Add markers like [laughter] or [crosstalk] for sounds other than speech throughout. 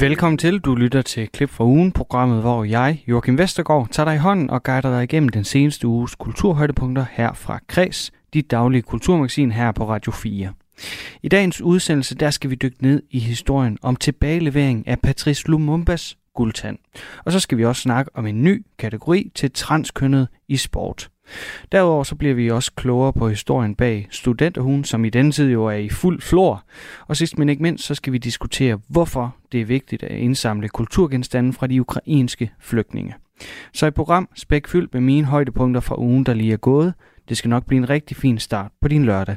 Velkommen til. Du lytter til Klip fra ugen, programmet, hvor jeg, Joachim Vestergaard, tager dig i hånden og guider dig igennem den seneste uges kulturhøjdepunkter her fra Kreds, dit daglige kulturmagasin her på Radio 4. I dagens udsendelse, der skal vi dykke ned i historien om tilbagelevering af Patrice Lumumbas guldtand. Og så skal vi også snakke om en ny kategori til transkønnet i sport. Derudover så bliver vi også klogere på historien bag studenterhuen, som i denne tid jo er i fuld flor. Og sidst men ikke mindst, så skal vi diskutere, hvorfor det er vigtigt at indsamle kulturgenstande fra de ukrainske flygtninge. Så et program spækfyldt med mine højdepunkter fra ugen, der lige er gået. Det skal nok blive en rigtig fin start på din lørdag.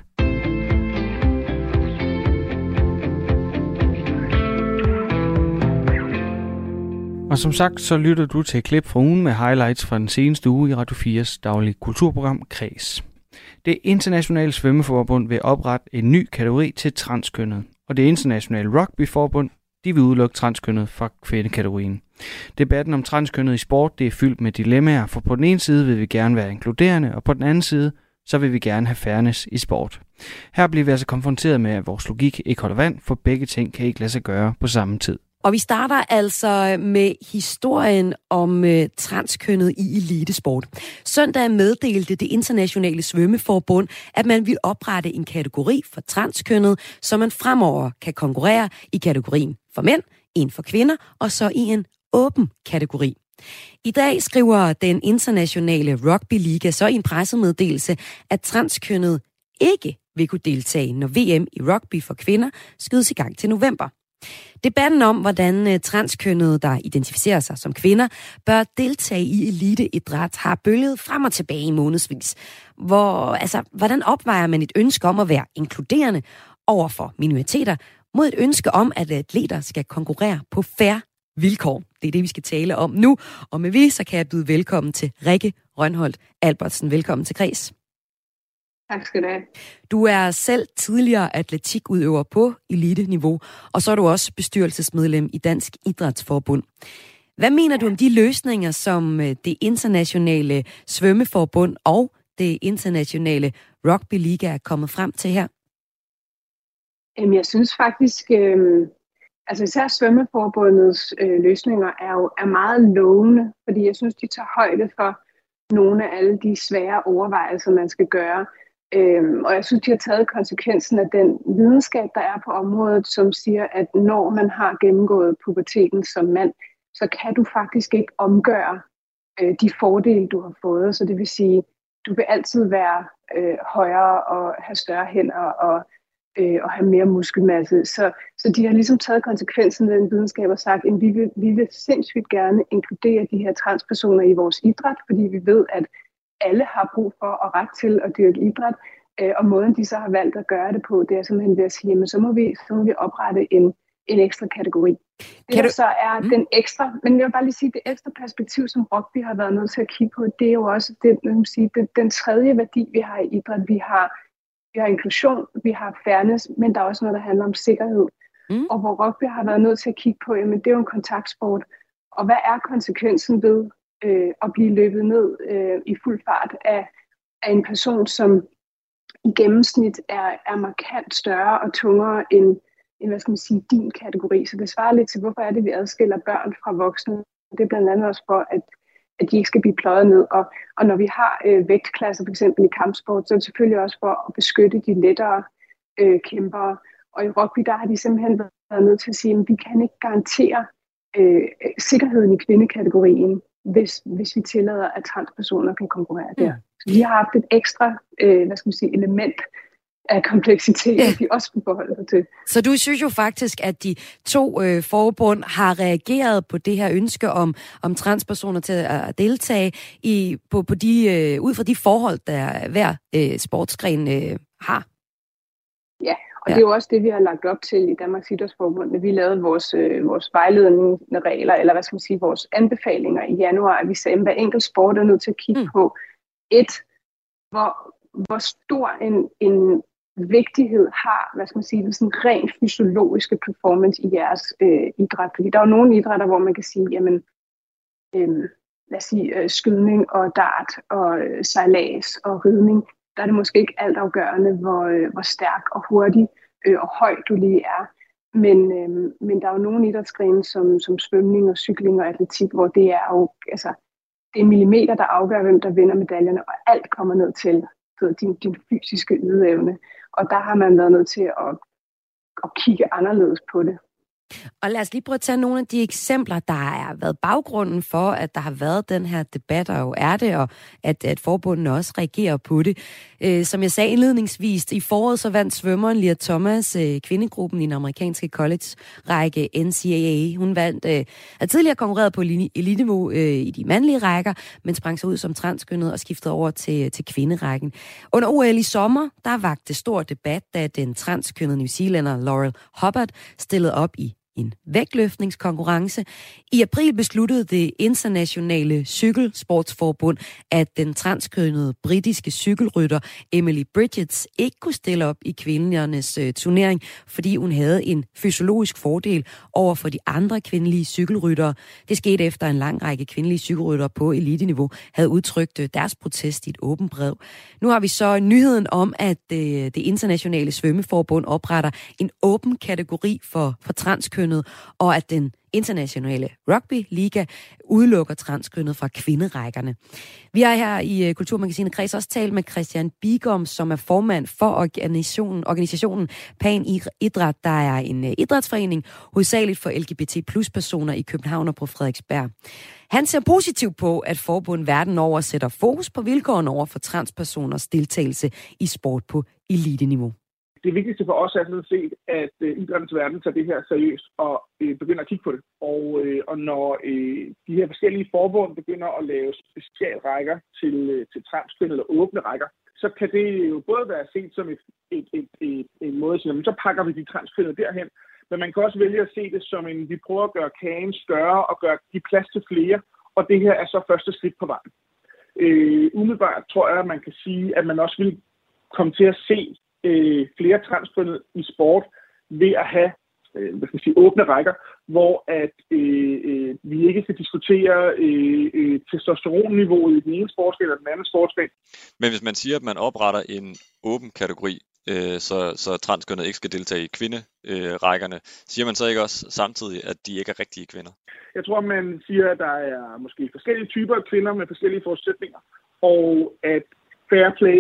Og som sagt, så lytter du til et klip fra ugen med highlights fra den seneste uge i Radio 4's daglige kulturprogram Kreds. Det internationale svømmeforbund vil oprette en ny kategori til transkønnet, og det internationale rugbyforbund de vil udelukke transkønnet fra kvindekategorien. Debatten om transkønnet i sport det er fyldt med dilemmaer, for på den ene side vil vi gerne være inkluderende, og på den anden side så vil vi gerne have fairness i sport. Her bliver vi altså konfronteret med, at vores logik ikke holder vand, for begge ting kan ikke lade sig gøre på samme tid. Og vi starter altså med historien om øh, transkønnet i elitesport. Søndag meddelte det internationale svømmeforbund, at man vil oprette en kategori for transkønnet, så man fremover kan konkurrere i kategorien for mænd, en for kvinder og så i en åben kategori. I dag skriver den internationale rugbyliga så i en pressemeddelelse, at transkønnet ikke vil kunne deltage, når VM i rugby for kvinder skydes i gang til november. Debatten om, hvordan øh, transkønnede, der identificerer sig som kvinder, bør deltage i eliteidræt, har bølget frem og tilbage i månedsvis. Hvor, altså, hvordan opvejer man et ønske om at være inkluderende over for minoriteter, mod et ønske om, at atleter skal konkurrere på færre vilkår? Det er det, vi skal tale om nu. Og med vi, så kan jeg byde velkommen til Rikke Rønholdt Albertsen. Velkommen til Kreds. Tak skal du have. Du er selv tidligere atletikudøver på elite-niveau, og så er du også bestyrelsesmedlem i Dansk Idrætsforbund. Hvad mener du om de løsninger, som øh, det internationale svømmeforbund og det internationale rugby liga er kommet frem til her? Jamen, jeg synes faktisk, øh, altså især svømmeforbundets øh, løsninger er jo er meget lovende, fordi jeg synes, de tager højde for nogle af alle de svære overvejelser, man skal gøre. Øhm, og jeg synes, de har taget konsekvensen af den videnskab, der er på området, som siger, at når man har gennemgået puberteten som mand, så kan du faktisk ikke omgøre øh, de fordele, du har fået. Så det vil sige, du vil altid være øh, højere og have større hænder og, øh, og have mere muskelmasse. Så, så de har ligesom taget konsekvensen af den videnskab og sagt, at vi vil, vi vil sindssygt gerne inkludere de her transpersoner i vores idræt, fordi vi ved, at alle har brug for og ret til at dyrke idræt, øh, og måden de så har valgt at gøre det på, det er simpelthen ved at sige, jamen, så må vi, så må vi oprette en, en ekstra kategori. Det kan du... så er mm. den ekstra, men jeg vil bare lige sige, det ekstra perspektiv, som rugby har været nødt til at kigge på, det er jo også det, man sige, det, den tredje værdi, vi har i idræt. Vi har, vi har inklusion, vi har fairness, men der er også noget, der handler om sikkerhed. Mm. Og hvor rugby har været nødt til at kigge på, jamen det er jo en kontaktsport, og hvad er konsekvensen ved øh, at blive løbet ned øh, i fuld fart af, af en person, som i gennemsnit er, er markant større og tungere end, end hvad skal man sige, din kategori. Så det svarer lidt til, hvorfor er det, vi adskiller børn fra voksne. Det er blandt andet også for, at, at de ikke skal blive pløjet ned. Og, og når vi har øh, vægtklasser, for eksempel i kampsport, så er det selvfølgelig også for at beskytte de lettere øh, kæmpere. Og i rugby, der har de simpelthen været nødt til at sige, at vi kan ikke garantere øh, sikkerheden i kvindekategorien hvis, hvis vi tillader, at transpersoner kan konkurrere der. Mm. Så vi har haft et ekstra øh, hvad skal man sige, element af kompleksitet, ja. vi også skal forholde sig til. Så du synes jo faktisk, at de to øh, forbund har reageret på det her ønske om, om transpersoner til at deltage i, på, på de, øh, ud fra de forhold, der hver øh, sportsgren øh, har? Ja, og ja. det er jo også det, vi har lagt op til i Danmarks Idrætsforbund, når vi lavede vores, øh, vores vejledende regler, eller hvad skal man sige, vores anbefalinger i januar, at vi sagde, at hver enkelt sport er nødt til at kigge mm. på, et, hvor, hvor stor en, en vigtighed har, hvad skal man sige, den sådan rent fysiologiske performance i jeres øh, idræt. Fordi der er jo nogle idrætter, hvor man kan sige, jamen, øh, lad os sige, øh, skydning og dart og øh, sejlads og ridning, der er det måske ikke altafgørende, hvor, øh, hvor stærk og hurtig øh, og høj du lige er. Men, øh, men der er jo nogle idrætsgrene som, som svømning og cykling og atletik, hvor det er jo, altså, det er millimeter, der afgør, hvem der vinder medaljerne, og alt kommer ned til din, din fysiske ydeevne. Og der har man været nødt til at, at kigge anderledes på det. Og lad os lige prøve at tage nogle af de eksempler, der har været baggrunden for, at der har været den her debat, og jo er det, og at, at forbundene også reagerer på det. Øh, som jeg sagde indledningsvis, i foråret så vandt svømmeren Lia Thomas øh, kvindegruppen i den amerikanske college-række NCAA. Hun vandt, øh, har tidligere konkurreret på eliteniveau øh, i de mandlige rækker, men sprang sig ud som transkønnet og skiftede over til, til kvinderækken. Under OL i sommer, der vagte stor debat, da den transkønnede New Zealander Laurel Hubbard stillede op i en vægtløftningskonkurrence. I april besluttede det internationale cykelsportsforbund, at den transkønnede britiske cykelrytter Emily Bridges ikke kunne stille op i kvindernes øh, turnering, fordi hun havde en fysiologisk fordel over for de andre kvindelige cykelryttere. Det skete efter en lang række kvindelige cykelryttere på eliteniveau havde udtrykt øh, deres protest i et åbent brev. Nu har vi så nyheden om, at øh, det internationale svømmeforbund opretter en åben kategori for, for transkønnede transkønnet, og at den internationale rugby-liga udelukker transkønnet fra kvinderækkerne. Vi har her i øh, Kulturmagasinet Kreds også talt med Christian Bigom, som er formand for organisationen, organisationen Pan Idræt, der er en øh, idrætsforening, hovedsageligt for LGBT plus personer i København og på Frederiksberg. Han ser positivt på, at forbund verden over sætter fokus på vilkårene over for transpersoners deltagelse i sport på eliteniveau det vigtigste for os er sådan set, at øh, idrættens verden tager det her seriøst og øh, begynder at kigge på det. Og, øh, og når øh, de her forskellige forbund begynder at lave specialrækker til, øh, til transkøn eller åbne rækker, så kan det jo både være set som et, et, et, et, en måde at sige, så pakker vi de transkønnede derhen, men man kan også vælge at se det som en, vi prøver at gøre kagen større og gøre de plads til flere, og det her er så første skridt på vejen. Øh, umiddelbart tror jeg, at man kan sige, at man også vil komme til at se øh, flere transkønnede i sport ved at have øh, hvad skal jeg sige, åbne rækker, hvor at øh, øh, vi ikke skal diskutere øh, øh, testosteronniveauet i den ene sportsgren eller den anden sportsgren. Men hvis man siger, at man opretter en åben kategori, øh, så, så transkønnet ikke skal deltage i kvinderækkerne, øh, siger man så ikke også samtidig, at de ikke er rigtige kvinder? Jeg tror, man siger, at der er måske forskellige typer af kvinder med forskellige forudsætninger, og at fair play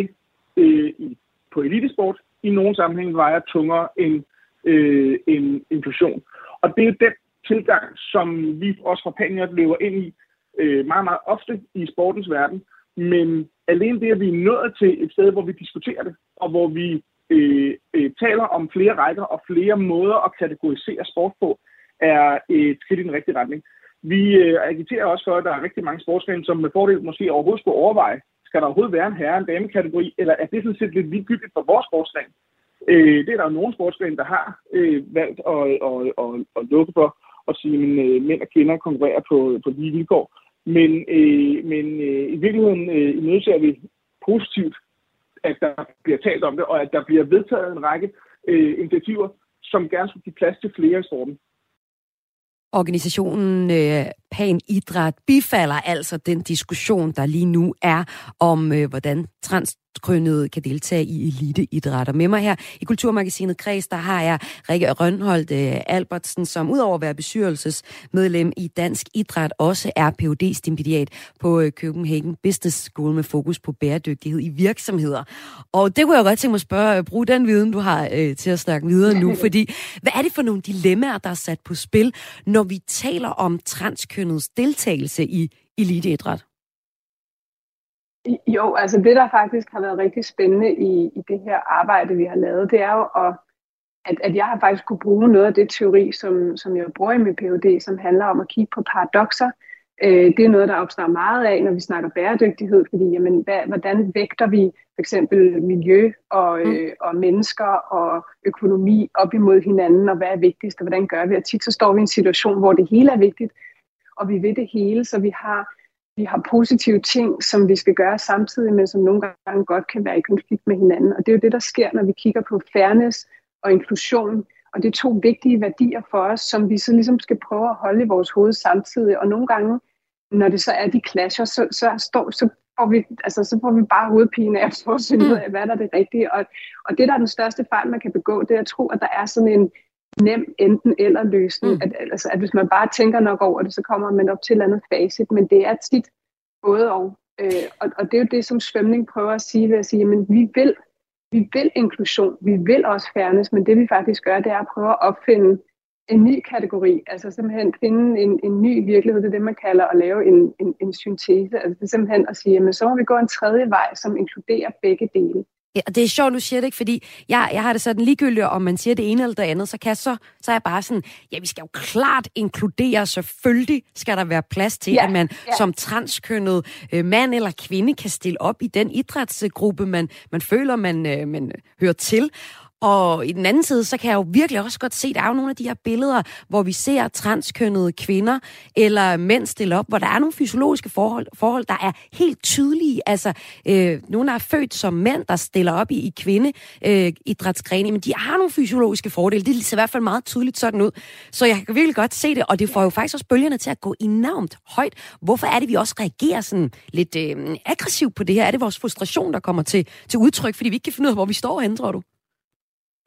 øh, i på elitesport i nogle sammenhænge vejer tungere end øh, en inklusion. Og det er den tilgang, som vi også fra Paniat lever ind i øh, meget, meget ofte i sportens verden. Men alene det, at vi er nået til et sted, hvor vi diskuterer det, og hvor vi øh, øh, taler om flere rækker og flere måder at kategorisere sport på, er et skridt i den rigtige retning. Vi øh, agiterer også for, at der er rigtig mange sportsgrene, som med fordel måske overhovedet skulle overveje skal der overhovedet være en herre- og en damekategori, eller er det sådan set lidt ligegyldigt for vores sportsgren? Øh, det er der jo nogle sportsgrene, der har øh, valgt at, at, at, at lukke for og sige, at øh, mænd og kvinder konkurrerer på, på lige vilkår. Men, øh, men øh, i virkeligheden øh, imødeser vi positivt, at der bliver talt om det, og at der bliver vedtaget en række øh, initiativer, som gerne skulle give plads til flere i sporten. Organisationen øh, Pan Idræt bifalder altså den diskussion, der lige nu er om, øh, hvordan transkønnede kan deltage i eliteidrætter. Med mig her i Kulturmagasinet Kreds, der har jeg Rikke Rønholdt øh, Albertsen, som udover at være bestyrelsesmedlem i Dansk Idræt, også er phd stipendiat på øh, Copenhagen Business School med fokus på bæredygtighed i virksomheder. Og det kunne jeg godt tænke mig at spørge, øh, brug den viden, du har øh, til at snakke videre nu, [laughs] fordi hvad er det for nogle dilemmaer, der er sat på spil, når vi taler om transkønnets deltagelse i eliteidræt? Jo, altså det, der faktisk har været rigtig spændende i, i det her arbejde, vi har lavet, det er jo, at, at, at jeg har faktisk kunne bruge noget af det teori, som, som jeg bruger i min PhD, som handler om at kigge på paradoxer. Øh, det er noget, der opstår meget af, når vi snakker bæredygtighed, fordi jamen, hvad, hvordan vægter vi for eksempel miljø og, mm. øh, og mennesker og økonomi op imod hinanden, og hvad er vigtigst, og hvordan gør vi? Og tit så står vi i en situation, hvor det hele er vigtigt, og vi ved det hele, så vi har vi har positive ting, som vi skal gøre samtidig, men som nogle gange godt kan være i konflikt med hinanden. Og det er jo det, der sker, når vi kigger på fairness og inklusion. Og det er to vigtige værdier for os, som vi så ligesom skal prøve at holde i vores hoved samtidig. Og nogle gange, når det så er de clasher, så, så, står, så, får, vi, altså, så får vi bare hovedpine af at få finde ud af, hvad der er det rigtige. Og, og det, der er den største fejl, man kan begå, det er at tro, at der er sådan en, nem enten eller løsning. Mm. At, altså, at hvis man bare tænker nok over det, så kommer man op til et eller andet facit, men det er tit både og. Øh, og, og det er jo det, som svømning prøver at sige ved at sige, at vi vil, vi vil inklusion, vi vil også fairness, men det vi faktisk gør, det er at prøve at opfinde en ny kategori, altså simpelthen finde en, en ny virkelighed, det er det, man kalder at lave en, en, en syntese, altså det er simpelthen at sige, at så må vi gå en tredje vej, som inkluderer begge dele. Ja, det er sjovt, du siger det ikke, fordi jeg, jeg har det sådan ligegyldigt, om man siger det ene eller det andet, så kan så, så er jeg bare sådan, ja, vi skal jo klart inkludere, selvfølgelig skal der være plads til, ja, at man ja. som transkønnet øh, mand eller kvinde kan stille op i den idrætsgruppe, man, man føler, man, øh, man hører til. Og i den anden side, så kan jeg jo virkelig også godt se, der er jo nogle af de her billeder, hvor vi ser transkønnede kvinder eller mænd stille op, hvor der er nogle fysiologiske forhold, forhold der er helt tydelige. Altså, øh, nogle er født som mænd, der stiller op i, i kvinde øh, idrætsgrene, men de har nogle fysiologiske fordele. Det ser i hvert fald meget tydeligt sådan ud. Så jeg kan virkelig godt se det, og det får jo faktisk også bølgerne til at gå enormt højt. Hvorfor er det, vi også reagerer sådan lidt øh, aggressivt på det her? Er det vores frustration, der kommer til, til udtryk, fordi vi ikke kan finde ud af, hvor vi står henne, tror du?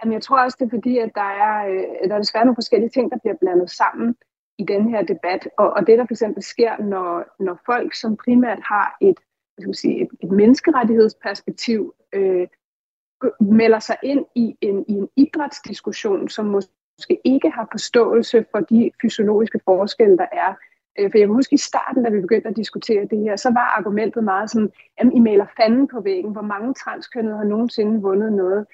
Jamen, jeg tror også, det er fordi, at der er, øh, der er desværre nogle forskellige ting, der bliver blandet sammen i den her debat. Og, og det, der for eksempel sker, når, når folk, som primært har et, hvad skal man sige, et, et menneskerettighedsperspektiv, øh, melder sig ind i en, i en idrætsdiskussion, som måske ikke har forståelse for de fysiologiske forskelle, der er. Øh, for jeg kan huske i starten, da vi begyndte at diskutere det her, så var argumentet meget sådan, at I maler fanden på væggen. Hvor mange transkønnede har nogensinde vundet noget?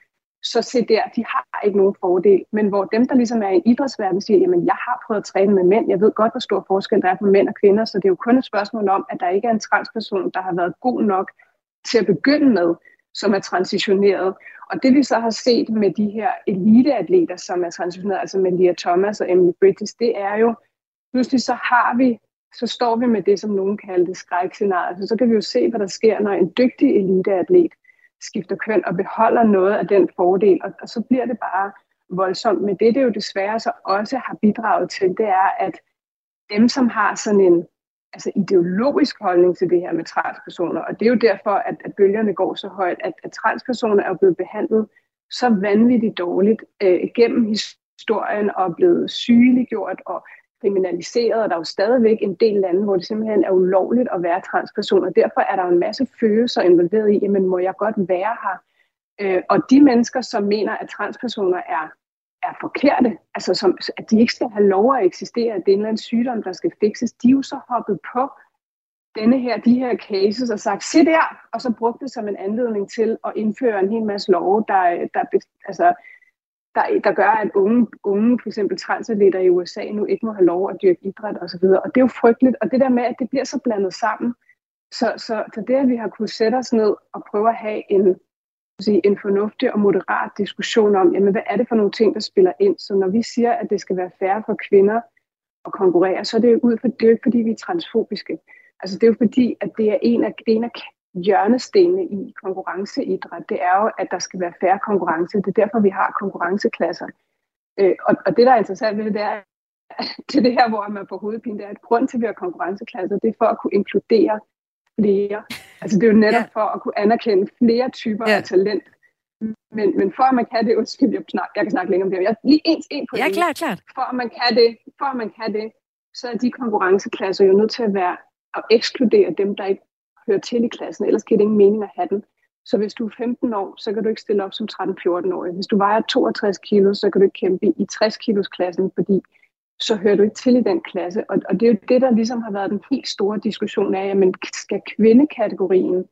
Så se der, de har ikke nogen fordel. Men hvor dem, der ligesom er i idrætsverdenen, siger, jamen jeg har prøvet at træne med mænd, jeg ved godt, hvor stor forskel der er på mænd og kvinder, så det er jo kun et spørgsmål om, at der ikke er en transperson, der har været god nok til at begynde med, som er transitioneret. Og det vi så har set med de her eliteatleter, som er transitioneret, altså med Lia Thomas og Emily Bridges, det er jo, pludselig så har vi, så står vi med det, som nogen kalder det skrækscenarie. Så, så kan vi jo se, hvad der sker, når en dygtig eliteatlet skifter køn og beholder noget af den fordel, og, og så bliver det bare voldsomt. Men det, det jo desværre så også har bidraget til, det er, at dem, som har sådan en altså ideologisk holdning til det her med transpersoner, og det er jo derfor, at, at bølgerne går så højt, at, at transpersoner er blevet behandlet så vanvittigt dårligt øh, gennem historien og blevet sygeliggjort og kriminaliseret, og der er jo stadigvæk en del lande, hvor det simpelthen er ulovligt at være transperson, og derfor er der en masse følelser involveret i, jamen må jeg godt være her? Øh, og de mennesker, som mener, at transpersoner er, er forkerte, altså som, at de ikke skal have lov at eksistere, at det er en eller anden sygdom, der skal fikses, de er jo så hoppet på denne her, de her cases og sagt, se der, og så brugte det som en anledning til at indføre en hel masse love, der, der altså, der, der gør, at unge, unge for eksempel transatleter i USA nu ikke må have lov at dyrke idræt osv. Og, og det er jo frygteligt. Og det der med, at det bliver så blandet sammen, så, så, så det, at vi har kunnet sætte os ned og prøve at have en, sige, en fornuftig og moderat diskussion om, jamen, hvad er det for nogle ting, der spiller ind. Så når vi siger, at det skal være færre for kvinder at konkurrere, så er det jo ud for, det er jo ikke fordi, vi er transfobiske. Altså det er jo fordi, at det er en af, det er en af hjørnestenene i konkurrenceidræt, det er jo, at der skal være færre konkurrence. Det er derfor, vi har konkurrenceklasser. Øh, og, og det, der er interessant ved det, det er, [laughs] til det her, hvor man får hovedpine, det er, at grund til, at vi har konkurrenceklasser, det er for at kunne inkludere flere. Altså det er jo netop ja. for at kunne anerkende flere typer ja. af talent. Men, men for at man kan det, undskyld, jeg, snak, jeg kan snakke længere om det, jeg lige en, en på ja, det. klart, klart. For at man kan det, for at man kan det, så er de konkurrenceklasser jo nødt til at være at ekskludere dem, der ikke hører til i klassen, ellers giver det ingen mening at have den. Så hvis du er 15 år, så kan du ikke stille op som 13-14-årig. Hvis du vejer 62 kilo, så kan du ikke kæmpe i 60 kilos klassen, fordi så hører du ikke til i den klasse. Og, og det er jo det, der ligesom har været den helt store diskussion af, jamen skal kvindekategorien,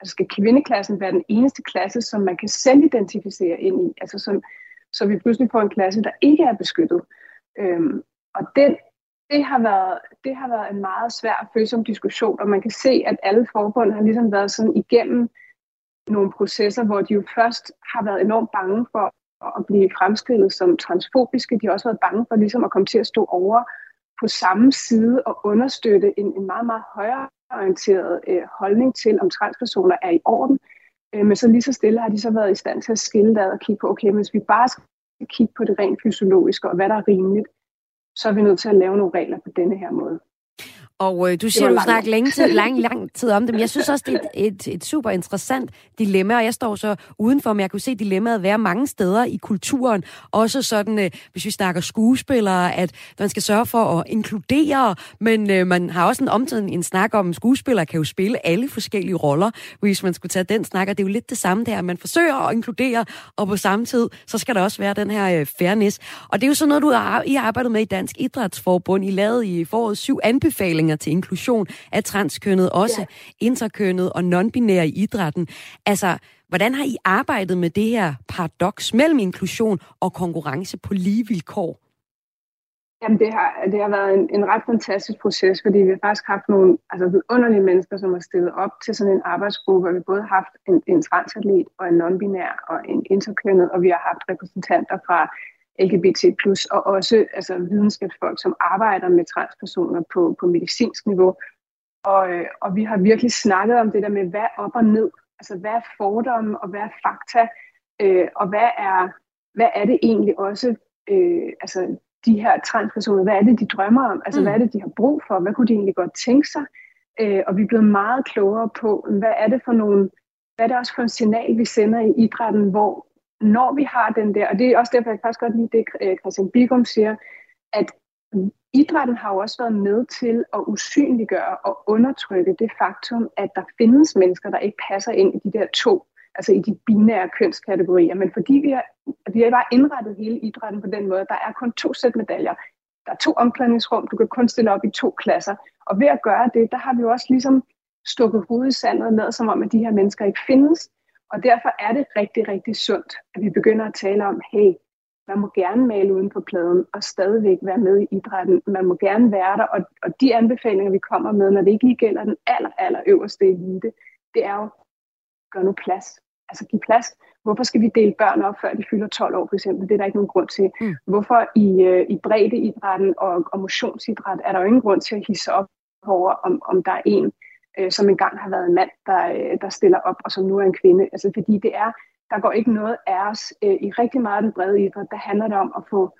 altså skal kvindeklassen være den eneste klasse, som man kan selv identificere ind i, altså som, så vi pludselig får en klasse, der ikke er beskyttet. Øhm, og den, det har været, det har været en meget svær følsom diskussion, og man kan se, at alle forbund har ligesom været sådan igennem nogle processer, hvor de jo først har været enormt bange for at blive fremstillet som transfobiske. De har også været bange for ligesom at komme til at stå over på samme side og understøtte en, en meget, meget højere orienteret øh, holdning til, om transpersoner er i orden. Øh, men så lige så stille har de så været i stand til at skille det og kigge på, okay, hvis vi bare skal kigge på det rent fysiologiske og hvad der er rimeligt, så er vi nødt til at lave nogle regler på denne her måde. Og øh, du siger, du snakker længe tid, lang, lang tid om det, men jeg synes også, det er et, et, et super interessant dilemma, og jeg står så udenfor, men jeg kunne se dilemmaet være mange steder i kulturen. Også sådan, øh, hvis vi snakker skuespillere, at man skal sørge for at inkludere, men øh, man har også en omtiden en snak om, at skuespillere kan jo spille alle forskellige roller, hvis man skulle tage den snak, og det er jo lidt det samme der, man forsøger at inkludere, og på samme tid, så skal der også være den her øh, fairness. Og det er jo sådan noget, du har, I har arbejdet med i Dansk Idrætsforbund. I lavede i foråret syv anbefalinger til inklusion af transkønnet, også ja. interkønnet og non-binære i idrætten. Altså, hvordan har I arbejdet med det her paradoks mellem inklusion og konkurrence på lige vilkår? Jamen, det har, det har været en, en ret fantastisk proces, fordi vi har faktisk haft nogle altså, vidunderlige mennesker, som har stillet op til sådan en arbejdsgruppe, og vi både har haft en, en transatlet og en non-binær og en interkønnet, og vi har haft repræsentanter fra LGBT+, og også altså, videnskabsfolk, som arbejder med transpersoner på, på medicinsk niveau. Og, øh, og vi har virkelig snakket om det der med, hvad op og ned? Altså, hvad er fordomme, og hvad er fakta? Øh, og hvad er, hvad er det egentlig også, øh, altså, de her transpersoner, hvad er det, de drømmer om? Altså, mm. hvad er det, de har brug for? Hvad kunne de egentlig godt tænke sig? Øh, og vi er blevet meget klogere på, hvad er det for nogle, hvad er det også for en signal, vi sender i idrætten, hvor når vi har den der, og det er også derfor, jeg faktisk godt lide det, øh, Christian Bigum siger, at idrætten har jo også været med til at usynliggøre og undertrykke det faktum, at der findes mennesker, der ikke passer ind i de der to, altså i de binære kønskategorier. Men fordi vi har, vi har bare indrettet hele idrætten på den måde, der er kun to sæt medaljer. Der er to omklædningsrum, du kan kun stille op i to klasser. Og ved at gøre det, der har vi jo også ligesom stukket hovedet i sandet ned, som om, at de her mennesker ikke findes. Og derfor er det rigtig, rigtig sundt, at vi begynder at tale om, hey, man må gerne male uden på pladen og stadigvæk være med i idrætten. Man må gerne være der, og, og de anbefalinger, vi kommer med, når det ikke lige gælder den aller, aller øverste elite, det er jo, gør nu plads. Altså give plads. Hvorfor skal vi dele børn op, før de fylder 12 år, for eksempel? Det er der ikke nogen grund til. Mm. Hvorfor i, øh, i breddeidrætten og, og motionsidræt er der jo ingen grund til at hisse op over, om, om der er en, øh, som engang har været en mand, der, øh, der stiller op, og som nu er en kvinde. Altså fordi det er, der går ikke noget af os øh, i rigtig meget af den brede idræt, der handler det om at få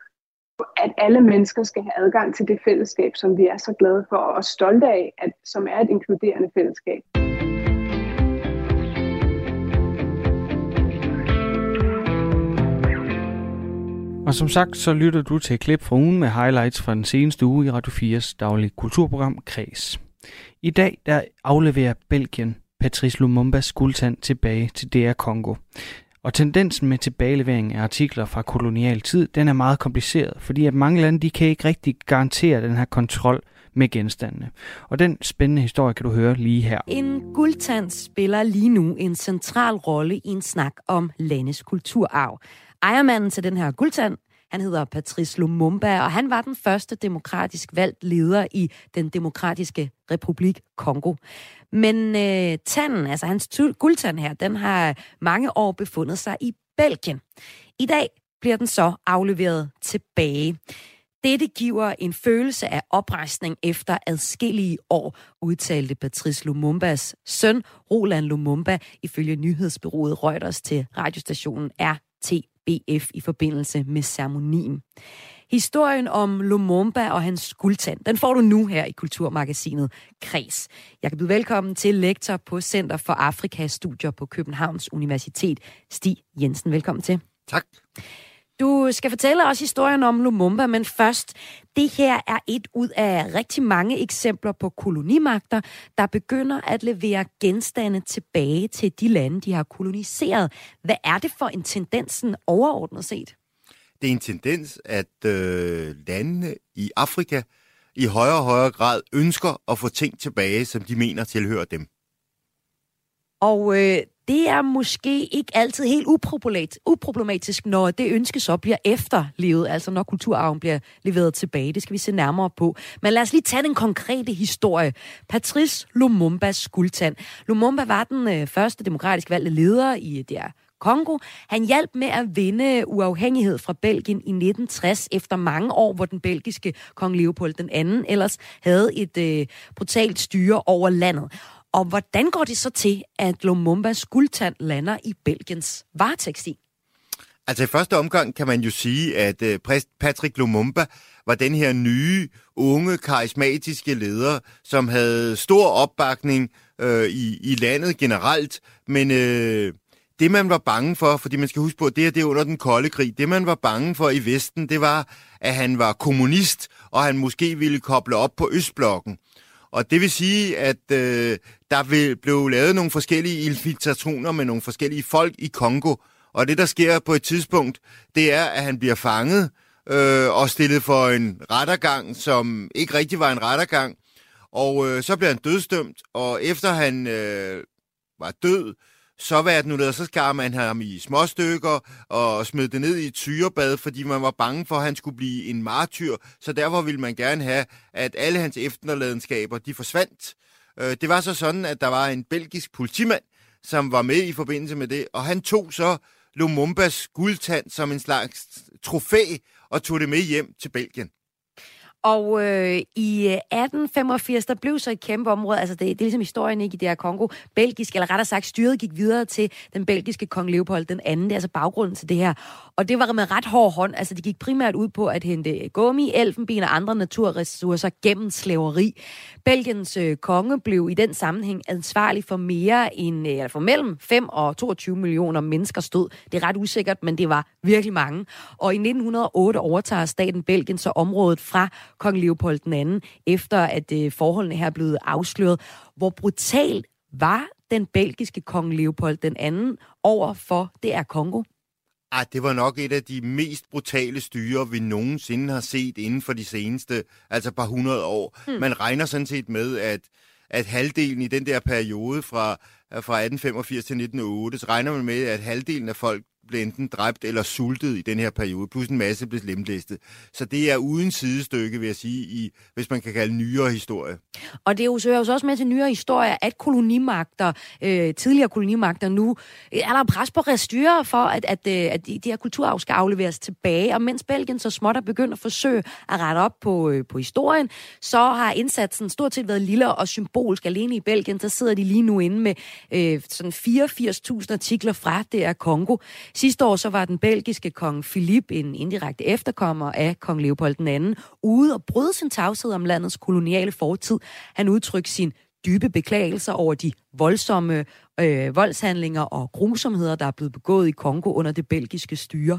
at alle mennesker skal have adgang til det fællesskab, som vi er så glade for og stolte af, at, som er et inkluderende fællesskab. Og som sagt, så lytter du til et klip fra ugen med highlights fra den seneste uge i Radio 4's daglige kulturprogram Kreds. I dag der afleverer Belgien Patrice Lumumbas guldtand tilbage til DR Kongo. Og tendensen med tilbagelevering af artikler fra kolonial tid, den er meget kompliceret, fordi at mange lande de kan ikke rigtig garantere den her kontrol med genstandene. Og den spændende historie kan du høre lige her. En guldtand spiller lige nu en central rolle i en snak om landes kulturarv. Ejermanden til den her guldtand, han hedder Patrice Lumumba, og han var den første demokratisk valgt leder i den demokratiske republik Kongo. Men øh, tanden, altså hans guldtand her, den har mange år befundet sig i Belgien. I dag bliver den så afleveret tilbage. Dette giver en følelse af oprejsning efter adskillige år, udtalte Patrice Lumumbas søn, Roland Lumumba, ifølge nyhedsbyrået Reuters til radiostationen TBF i forbindelse med ceremonien. Historien om Lumumba og hans guldtand, den får du nu her i Kulturmagasinet Kres. Jeg kan byde velkommen til lektor på Center for Afrikas Studier på Københavns Universitet, Stig Jensen. Velkommen til. Tak. Du skal fortælle os historien om Lumumba, men først, det her er et ud af rigtig mange eksempler på kolonimagter, der begynder at levere genstande tilbage til de lande, de har koloniseret. Hvad er det for en tendensen overordnet set? Det er en tendens, at øh, landene i Afrika i højere og højere grad ønsker at få ting tilbage, som de mener tilhører dem. Og øh, det er måske ikke altid helt uproblematisk, når det ønske så bliver efterlevet, altså når kulturarven bliver leveret tilbage. Det skal vi se nærmere på. Men lad os lige tage den konkrete historie. Patrice Lumumbas guldtand. Lumumba var den øh, første demokratisk valgte leder i det Kongo. Han hjalp med at vinde uafhængighed fra Belgien i 1960, efter mange år, hvor den belgiske kong Leopold den anden ellers havde et øh, brutalt styre over landet. Og hvordan går det så til, at Lumumbas guldtand lander i Belgiens varetægtsstil? Altså i første omgang kan man jo sige, at øh, Patrick Lumumba var den her nye, unge, karismatiske leder, som havde stor opbakning øh, i, i landet generelt, men øh, det man var bange for, fordi man skal huske på, det er det under den kolde krig, det man var bange for i Vesten, det var, at han var kommunist, og han måske ville koble op på Østblokken. Og det vil sige, at øh, der vil, blev lavet nogle forskellige infiltrationer med nogle forskellige folk i Kongo. Og det, der sker på et tidspunkt, det er, at han bliver fanget øh, og stillet for en rettergang, som ikke rigtig var en rettergang. Og øh, så bliver han dødsdømt, og efter han øh, var død, så var det nu der, så skar man ham i små stykker og smed det ned i et syrebad, fordi man var bange for, at han skulle blive en martyr. Så derfor ville man gerne have, at alle hans efterladenskaber, de forsvandt. Øh, det var så sådan, at der var en belgisk politimand, som var med i forbindelse med det, og han tog så Lumumbas guldtand som en slags trofæ og tog det med hjem til Belgien. Og øh, i øh, 1885, der blev så et kæmpe område, altså det, det er ligesom historien ikke i det her Kongo, belgisk, eller rettere sagt styret gik videre til den belgiske kong Leopold den anden, det er altså baggrunden til det her. Og det var med ret hård hånd, altså det gik primært ud på at hente gummi, elfenben og andre naturressourcer gennem slaveri. Belgiens øh, konge blev i den sammenhæng ansvarlig for mere end, øh, eller for mellem 5 og 22 millioner mennesker stod. Det er ret usikkert, men det var virkelig mange. Og i 1908 overtager staten Belgien så området fra kong Leopold II, efter at øh, forholdene her er blevet afsløret. Hvor brutal var den belgiske kong Leopold II over for er Kongo? Ah, det var nok et af de mest brutale styre, vi nogensinde har set inden for de seneste, altså par hundrede år. Hmm. Man regner sådan set med, at, at halvdelen i den der periode fra, fra 1885 til 1908, så regner man med, at halvdelen af folk blev enten dræbt eller sultet i den her periode, plus en masse blev lemlæstet. Så det er uden sidestykke, vil jeg sige, i, hvis man kan kalde nyere historie. Og det er jo så også med til nyere historie, at kolonimagter, øh, tidligere kolonimagter nu, øh, er der pres på restyrer for, at, at, øh, at de, de her kulturarv skal afleveres tilbage. Og mens Belgien så småt er begyndt at forsøge at rette op på, øh, på historien, så har indsatsen stort set været lille og symbolsk. Alene i Belgien, så sidder de lige nu inde med øh, sådan 84.000 artikler fra det er Kongo. Sidste år så var den belgiske kong Philip, en indirekte efterkommer af kong Leopold II, ude og bryde sin tavshed om landets koloniale fortid. Han udtrykte sin dybe beklagelser over de voldsomme øh, voldshandlinger og grusomheder, der er blevet begået i Kongo under det belgiske styre.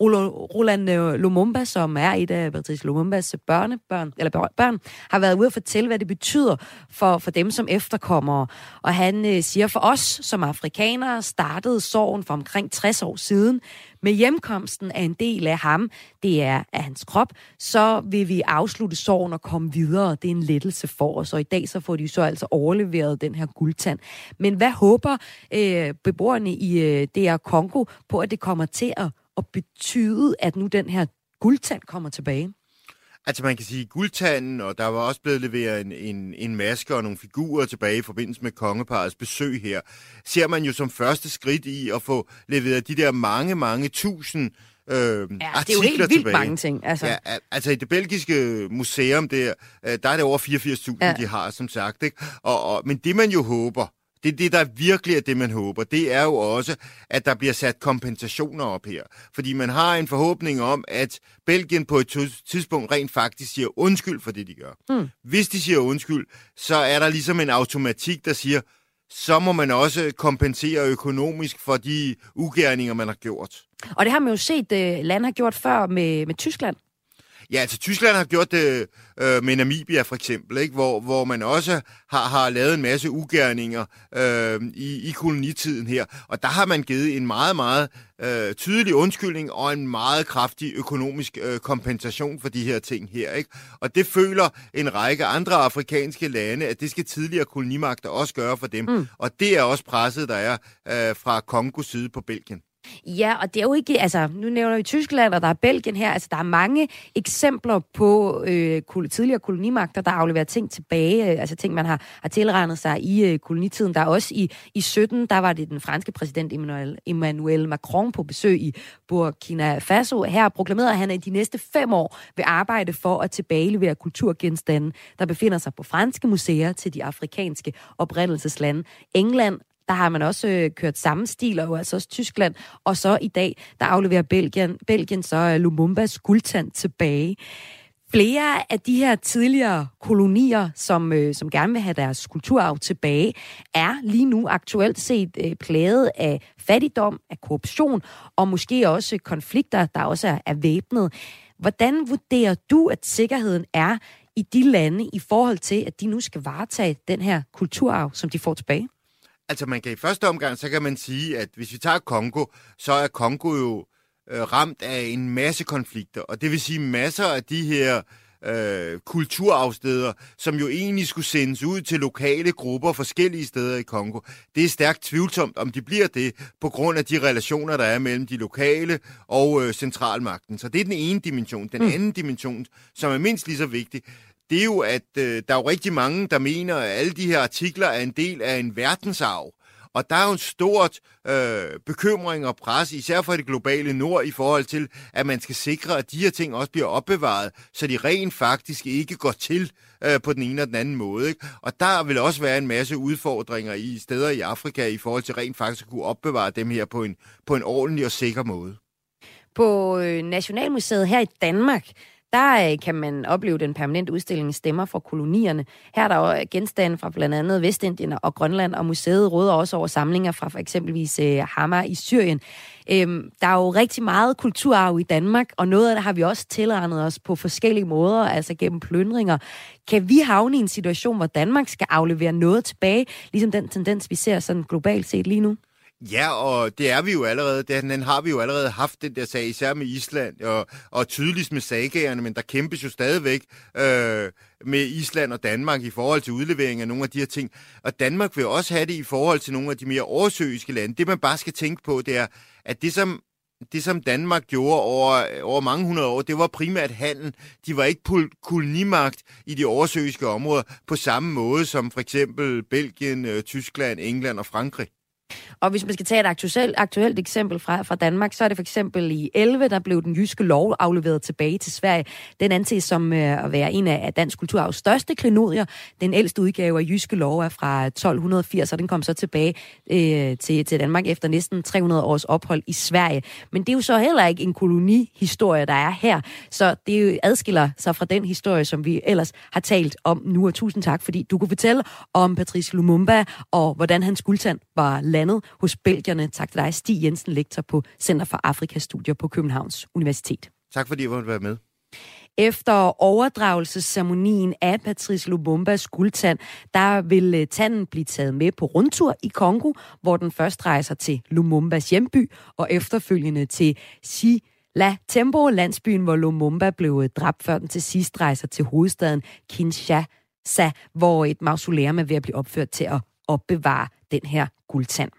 Roland øh, Lumumba, som er et af Patrice Lumumbas børnebørn, eller børn, har været ude at fortælle, hvad det betyder for, for dem som efterkommere. Og han øh, siger, for os som afrikanere startede sorgen for omkring 60 år siden. Med hjemkomsten af en del af ham, det er af hans krop, så vil vi afslutte sorgen og komme videre. Det er en lettelse for os, og i dag så får de så altså overleveret den her guldtand. Men hvad håber øh, beboerne i øh, DR Kongo på, at det kommer til at, at betyde, at nu den her guldtand kommer tilbage? Altså man kan sige guldtanden, og der var også blevet leveret en, en, en maske og nogle figurer tilbage i forbindelse med kongeparets besøg her. Ser man jo som første skridt i at få leveret de der mange, mange tusind øh, ja, det er jo helt vildt tilbage. mange ting. Altså. Ja, altså i det belgiske museum, der, øh, der er det over 84.000, ja. de har, som sagt. Ikke? Og, og, men det man jo håber, det, det, der virkelig er det, man håber, det er jo også, at der bliver sat kompensationer op her. Fordi man har en forhåbning om, at Belgien på et tidspunkt rent faktisk siger undskyld for det, de gør. Mm. Hvis de siger undskyld, så er der ligesom en automatik, der siger, så må man også kompensere økonomisk for de ugerninger, man har gjort. Og det har man jo set, øh, land har gjort før med, med Tyskland. Ja, altså Tyskland har gjort det øh, med Namibia for eksempel, ikke? Hvor, hvor man også har, har lavet en masse ugerninger øh, i, i kolonitiden her. Og der har man givet en meget, meget øh, tydelig undskyldning og en meget kraftig økonomisk øh, kompensation for de her ting her. Ikke? Og det føler en række andre afrikanske lande, at det skal tidligere kolonimagter også gøre for dem. Mm. Og det er også presset, der er øh, fra Kongos side på Belgien. Ja, og det er jo ikke, altså, nu nævner vi Tyskland, og der er Belgien her, altså der er mange eksempler på øh, tidligere kolonimagter, der afleverer ting tilbage, øh, altså ting, man har, har tilregnet sig i øh, kolonitiden. Der er også i, i 17, der var det den franske præsident Emmanuel, Emmanuel Macron på besøg i Burkina Faso. Her proklamerede han, at de næste fem år vil arbejde for at tilbagelevere kulturgenstande, der befinder sig på franske museer til de afrikanske oprindelseslande. England der har man også øh, kørt samme stil, og altså også Tyskland. Og så i dag, der afleverer Belgien, Belgien så øh, Lumumbas guldtand tilbage. Flere af de her tidligere kolonier, som, øh, som gerne vil have deres kulturarv tilbage, er lige nu aktuelt set øh, plaget af fattigdom, af korruption og måske også konflikter, der også er, er væbnet. Hvordan vurderer du, at sikkerheden er i de lande i forhold til, at de nu skal varetage den her kulturarv, som de får tilbage? Altså man kan i første omgang, så kan man sige, at hvis vi tager Kongo, så er Kongo jo øh, ramt af en masse konflikter, og det vil sige masser af de her øh, kulturafsteder, som jo egentlig skulle sendes ud til lokale grupper forskellige steder i Kongo. Det er stærkt tvivlsomt, om de bliver det, på grund af de relationer, der er mellem de lokale og øh, centralmagten. Så det er den ene dimension. Den mm. anden dimension, som er mindst lige så vigtig, det er jo, at øh, der er jo rigtig mange, der mener, at alle de her artikler er en del af en verdensarv. Og der er jo en stort øh, bekymring og pres, især for det globale nord, i forhold til, at man skal sikre, at de her ting også bliver opbevaret, så de rent faktisk ikke går til øh, på den ene og den anden måde. Ikke? Og der vil også være en masse udfordringer i steder i Afrika, i forhold til rent faktisk at kunne opbevare dem her på en, på en ordentlig og sikker måde. På øh, Nationalmuseet her i Danmark, der øh, kan man opleve den permanente udstilling Stemmer fra kolonierne. Her er der jo øh, genstande fra blandt andet Vestindien og Grønland, og museet råder også over samlinger fra for eksempelvis øh, Hamar i Syrien. Øhm, der er jo rigtig meget kulturarv i Danmark, og noget af det har vi også tilregnet os på forskellige måder, altså gennem plyndringer. Kan vi havne i en situation, hvor Danmark skal aflevere noget tilbage, ligesom den tendens, vi ser sådan globalt set lige nu? Ja, og det er vi jo allerede. Den, den har vi jo allerede haft, den der sag, især med Island, og, og tydeligst med sagagerne, men der kæmpes jo stadigvæk øh, med Island og Danmark i forhold til udlevering af nogle af de her ting. Og Danmark vil også have det i forhold til nogle af de mere oversøiske lande. Det, man bare skal tænke på, det er, at det, som det, som Danmark gjorde over, over mange hundrede år, det var primært handel. De var ikke kolonimagt i de oversøiske områder på samme måde som for eksempel Belgien, øh, Tyskland, England og Frankrig. Og hvis man skal tage et aktuelt, aktuelt eksempel fra, fra Danmark, så er det for eksempel i 11, der blev den jyske lov afleveret tilbage til Sverige. Den anses som øh, at være en af dansk kulturarvs største klenodier. Den ældste udgave af jyske lov er fra 1280, og den kom så tilbage øh, til, til Danmark efter næsten 300 års ophold i Sverige. Men det er jo så heller ikke en kolonihistorie, der er her. Så det jo adskiller sig fra den historie, som vi ellers har talt om nu. Og tusind tak, fordi du kunne fortælle om Patrice Lumumba og hvordan hans guldtand var landet hos Belgierne. Tak til dig, Stig Jensen, lektor på Center for Afrikastudier på Københavns Universitet. Tak fordi jeg måtte være med. Efter overdragelsesceremonien af Patrice Lumumbas guldtand, der vil øh, tanden blive taget med på rundtur i Kongo, hvor den først rejser til Lumumbas hjemby og efterfølgende til Si La Tembo, landsbyen, hvor Lumumba blev øh, dræbt, før den til sidst rejser til hovedstaden Kinshasa, hvor et mausoleum er ved at blive opført til at opbevare den her guldtand.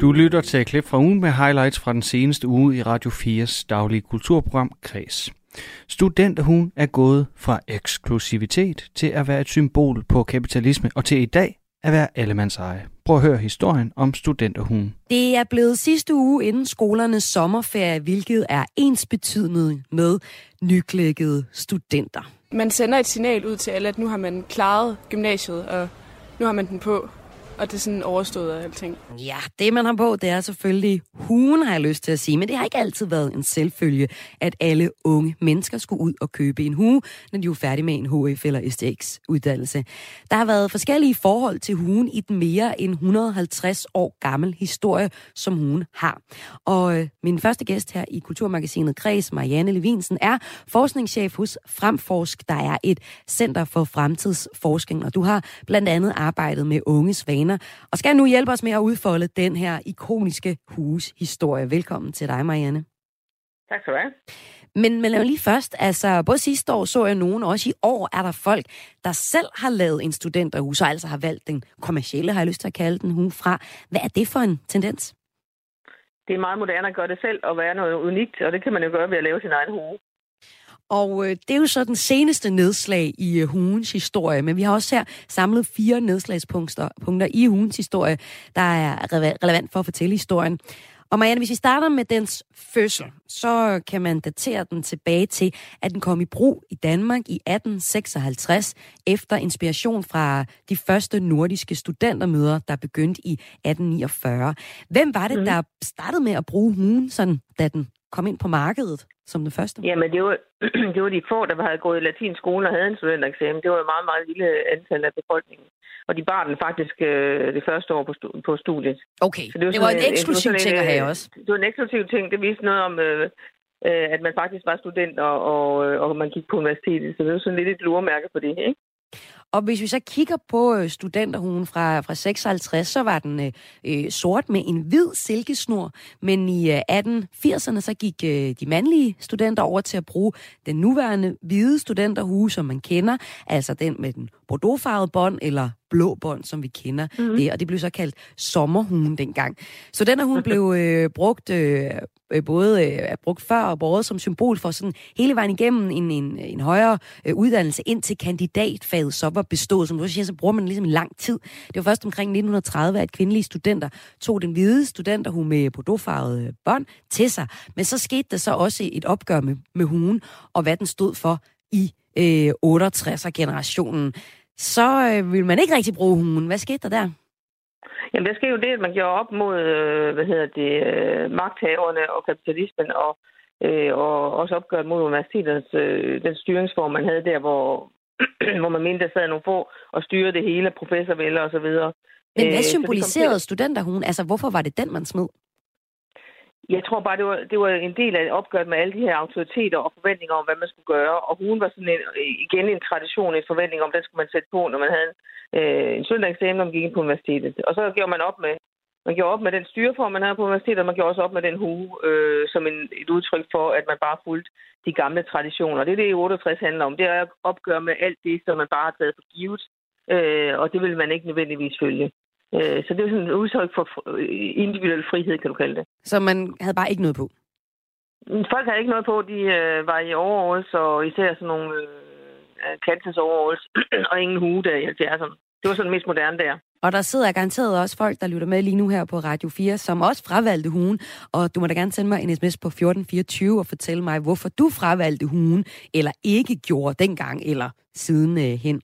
Du lytter til et klip fra ugen med highlights fra den seneste uge i Radio 4's daglige kulturprogram Kreds. Studenterhuen er gået fra eksklusivitet til at være et symbol på kapitalisme og til i dag at være allemands eje. Prøv at høre historien om studenterhuen. Det er blevet sidste uge inden skolernes sommerferie, hvilket er ens betydning med nyklækkede studenter. Man sender et signal ud til alle, at nu har man klaret gymnasiet, og nu har man den på og det er sådan overstået af alting. Ja, det man har på, det er selvfølgelig huen, har jeg lyst til at sige. Men det har ikke altid været en selvfølge, at alle unge mennesker skulle ud og købe en hue, når de er færdige med en HF eller STX-uddannelse. Der har været forskellige forhold til hugen i den mere end 150 år gammel historie, som huen har. Og øh, min første gæst her i Kulturmagasinet Kreds, Marianne Levinsen, er forskningschef hos Fremforsk, der er et center for fremtidsforskning. Og du har blandt andet arbejdet med unges vaner venner, og skal nu hjælpe os med at udfolde den her ikoniske hushistorie. Velkommen til dig, Marianne. Tak skal du have. Men, men lad lige først, altså både sidste år så jeg nogen, og også i år er der folk, der selv har lavet en studenterhus, og altså har valgt den kommercielle, har jeg lyst til at kalde den hue fra. Hvad er det for en tendens? Det er meget moderne at gøre det selv og være noget unikt, og det kan man jo gøre ved at lave sin egen hue. Og øh, det er jo så den seneste nedslag i øh, hugens historie, men vi har også her samlet fire nedslagspunkter punkter i hugens historie, der er relevant for at fortælle historien. Og Marianne, hvis vi starter med dens fødsel, så kan man datere den tilbage til, at den kom i brug i Danmark i 1856, efter inspiration fra de første nordiske studentermøder, der begyndte i 1849. Hvem var det, mm. der startede med at bruge hugen, sådan, da den kom ind på markedet som den første? Jamen, det var, [clears throat] det var de få, der havde gået i latinskole og havde en studentereksamen. Det var et meget, meget lille antal af befolkningen. Og de bar den faktisk øh, det første år på, stu- på studiet. Okay, så det var, det var en eksklusiv ting at have også. Det var en eksklusiv ting. Det viste noget om, øh, øh, at man faktisk var student, og, og, og man gik på universitetet. Så det var sådan lidt et luremærke på det, ikke? Og hvis vi så kigger på øh, studenterhugen fra, fra 56, så var den øh, øh, sort med en hvid silkesnor, men i øh, 1880'erne så gik øh, de mandlige studenter over til at bruge den nuværende hvide studenterhue, som man kender, altså den med den bordeauxfarvede bånd eller blå bånd, som vi kender mm-hmm. det, og det blev så kaldt sommerhugen dengang. Så den hun blev [laughs] øh, brugt øh, øh, både øh, brugt før og både som symbol for sådan hele vejen igennem en, en, en højere øh, uddannelse ind til kandidatfaget så var bestået. Som du siger, så bruger man ligesom en lang tid. Det var først omkring 1930, at kvindelige studenter tog den hvide studenterhue med bordeauxfarvede bånd til sig. Men så skete der så også et opgør med, med hugen, og hvad den stod for i øh, 68'er-generationen så øh, vil man ikke rigtig bruge hunden. Hvad skete der der? Jamen, der skete jo det, at man gjorde op mod, øh, hvad hedder det, øh, magthaverne og kapitalismen, og, øh, og også opgøret mod universitetets, øh, den styringsform, man havde der, hvor, [clears throat] hvor man mente, der sad nogle få og styrede det hele, professorvælder og så videre. Men hvad øh, symboliserede øh, studenterhugen? Altså, hvorfor var det den, man smed? Jeg tror bare, det var, det var en del af opgøret med alle de her autoriteter og forventninger om, hvad man skulle gøre. Og hun var sådan en, igen en tradition, en forventning om, den skulle man sætte på, når man havde øh, en søndagseksamen, når man gik ind på universitetet. Og så gjorde man op med, man gjorde op med den styreform, man havde på universitetet, og man gjorde også op med den hue, øh, som en, et udtryk for, at man bare fulgte de gamle traditioner. Det er det, e 68 handler om. Det er at opgøre med alt det, som man bare har taget for givet, øh, og det vil man ikke nødvendigvis følge. Øh, så det er sådan et udtryk for individuel frihed, kan du kalde det. Så man havde bare ikke noget på? Folk havde ikke noget på. De øh, var i overalls, og især sådan nogle øh, Kansas [clears throat] og ingen hue der i 70'erne. Det var sådan mest moderne der. Og der sidder garanteret også folk, der lytter med lige nu her på Radio 4, som også fravalgte hugen. Og du må da gerne sende mig en sms på 1424 og fortælle mig, hvorfor du fravalgte hugen, eller ikke gjorde dengang, eller siden øh, hen.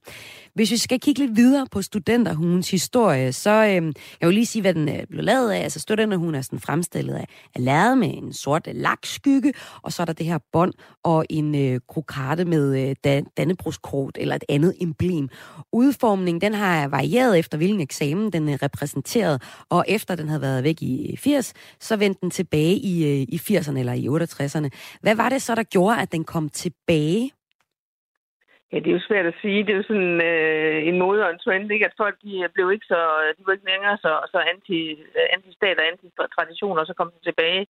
Hvis vi skal kigge lidt videre på studenterhugens historie, så øh, jeg vil lige sige, hvad den øh, blev lavet af. Altså studenterhugen er sådan fremstillet af, af lærred med en sort øh, lakskygge, og så er der det her bånd og en øh, krokarte med øh, dan- dannebrugskort eller et andet emblem. Udformningen, den har varieret efter hvilken eksamen den øh, repræsenteret, og efter den havde været væk i øh, 80, så vendte den tilbage i, øh, i 80'erne eller i 68'erne. Hvad var det så, der gjorde, at den kom tilbage Ja, det er jo svært at sige. Det er jo sådan øh, en mode og en trend, ikke? At folk de øh, blev ikke så, øh, de var ikke længere så, så anti, øh, anti-stat og anti-traditioner, og så kom de tilbage.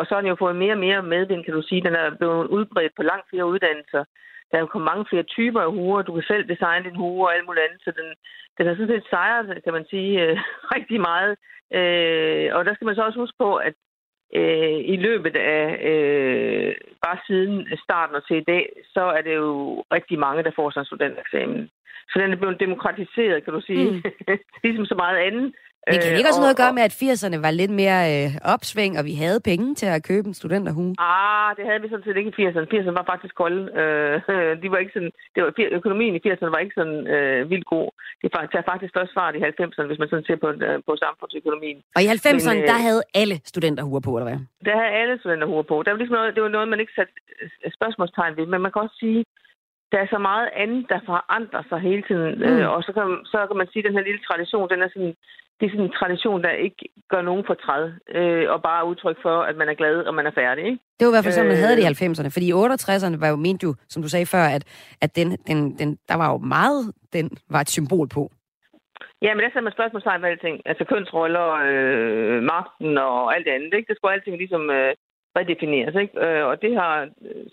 Og så har den jo fået mere og mere medvind, kan du sige. Den er blevet udbredt på langt flere uddannelser. Der er jo kommet mange flere typer af huer. Du kan selv designe din hue og alt muligt andet. Så den, den har sådan set sejret, kan man sige, øh, [laughs] rigtig meget. Øh, og der skal man så også huske på, at øh, i løbet af øh, bare siden starten og til i dag, så er det jo rigtig mange, der får sig en studentereksamen. Så den er blevet demokratiseret, kan du sige. Mm. [laughs] ligesom så meget andet. Men kan det ikke også noget at gøre med, at 80'erne var lidt mere øh, opsving, og vi havde penge til at købe en studenterhue? Ah, det havde vi sådan set ikke i 80'erne. 80'erne var faktisk kolde. Øh, [laughs] de var ikke sådan, det var, økonomien i 80'erne var ikke sådan øh, vildt god. Det tager faktisk først fart i 90'erne, hvis man sådan ser på, øh, på samfundsøkonomien. Og i 90'erne, øh, der havde alle studenterhuer på, eller hvad? Der havde alle studenterhuer på. Der var ligesom noget, det var noget, man ikke satte øh, spørgsmålstegn ved, men man kan også sige, der er så meget andet, der forandrer sig hele tiden. Mm. Øh, og så kan, så kan man sige, at den her lille tradition, den er sådan, det er sådan en tradition, der ikke gør nogen fortræd, øh, og bare udtryk for, at man er glad, og man er færdig. Ikke? Det var i hvert fald sådan, man havde det i 90'erne. Øh. Fordi i 68'erne var jo, mente jo, som du sagde før, at, at den, den, den, der var jo meget, den var et symbol på. Ja, men der sætter man spørgsmålstegn med alting. Altså kønsroller, øh, magten og alt det andet. Ikke? Det skulle alting ligesom øh, redefineres. Ikke? Øh, og det har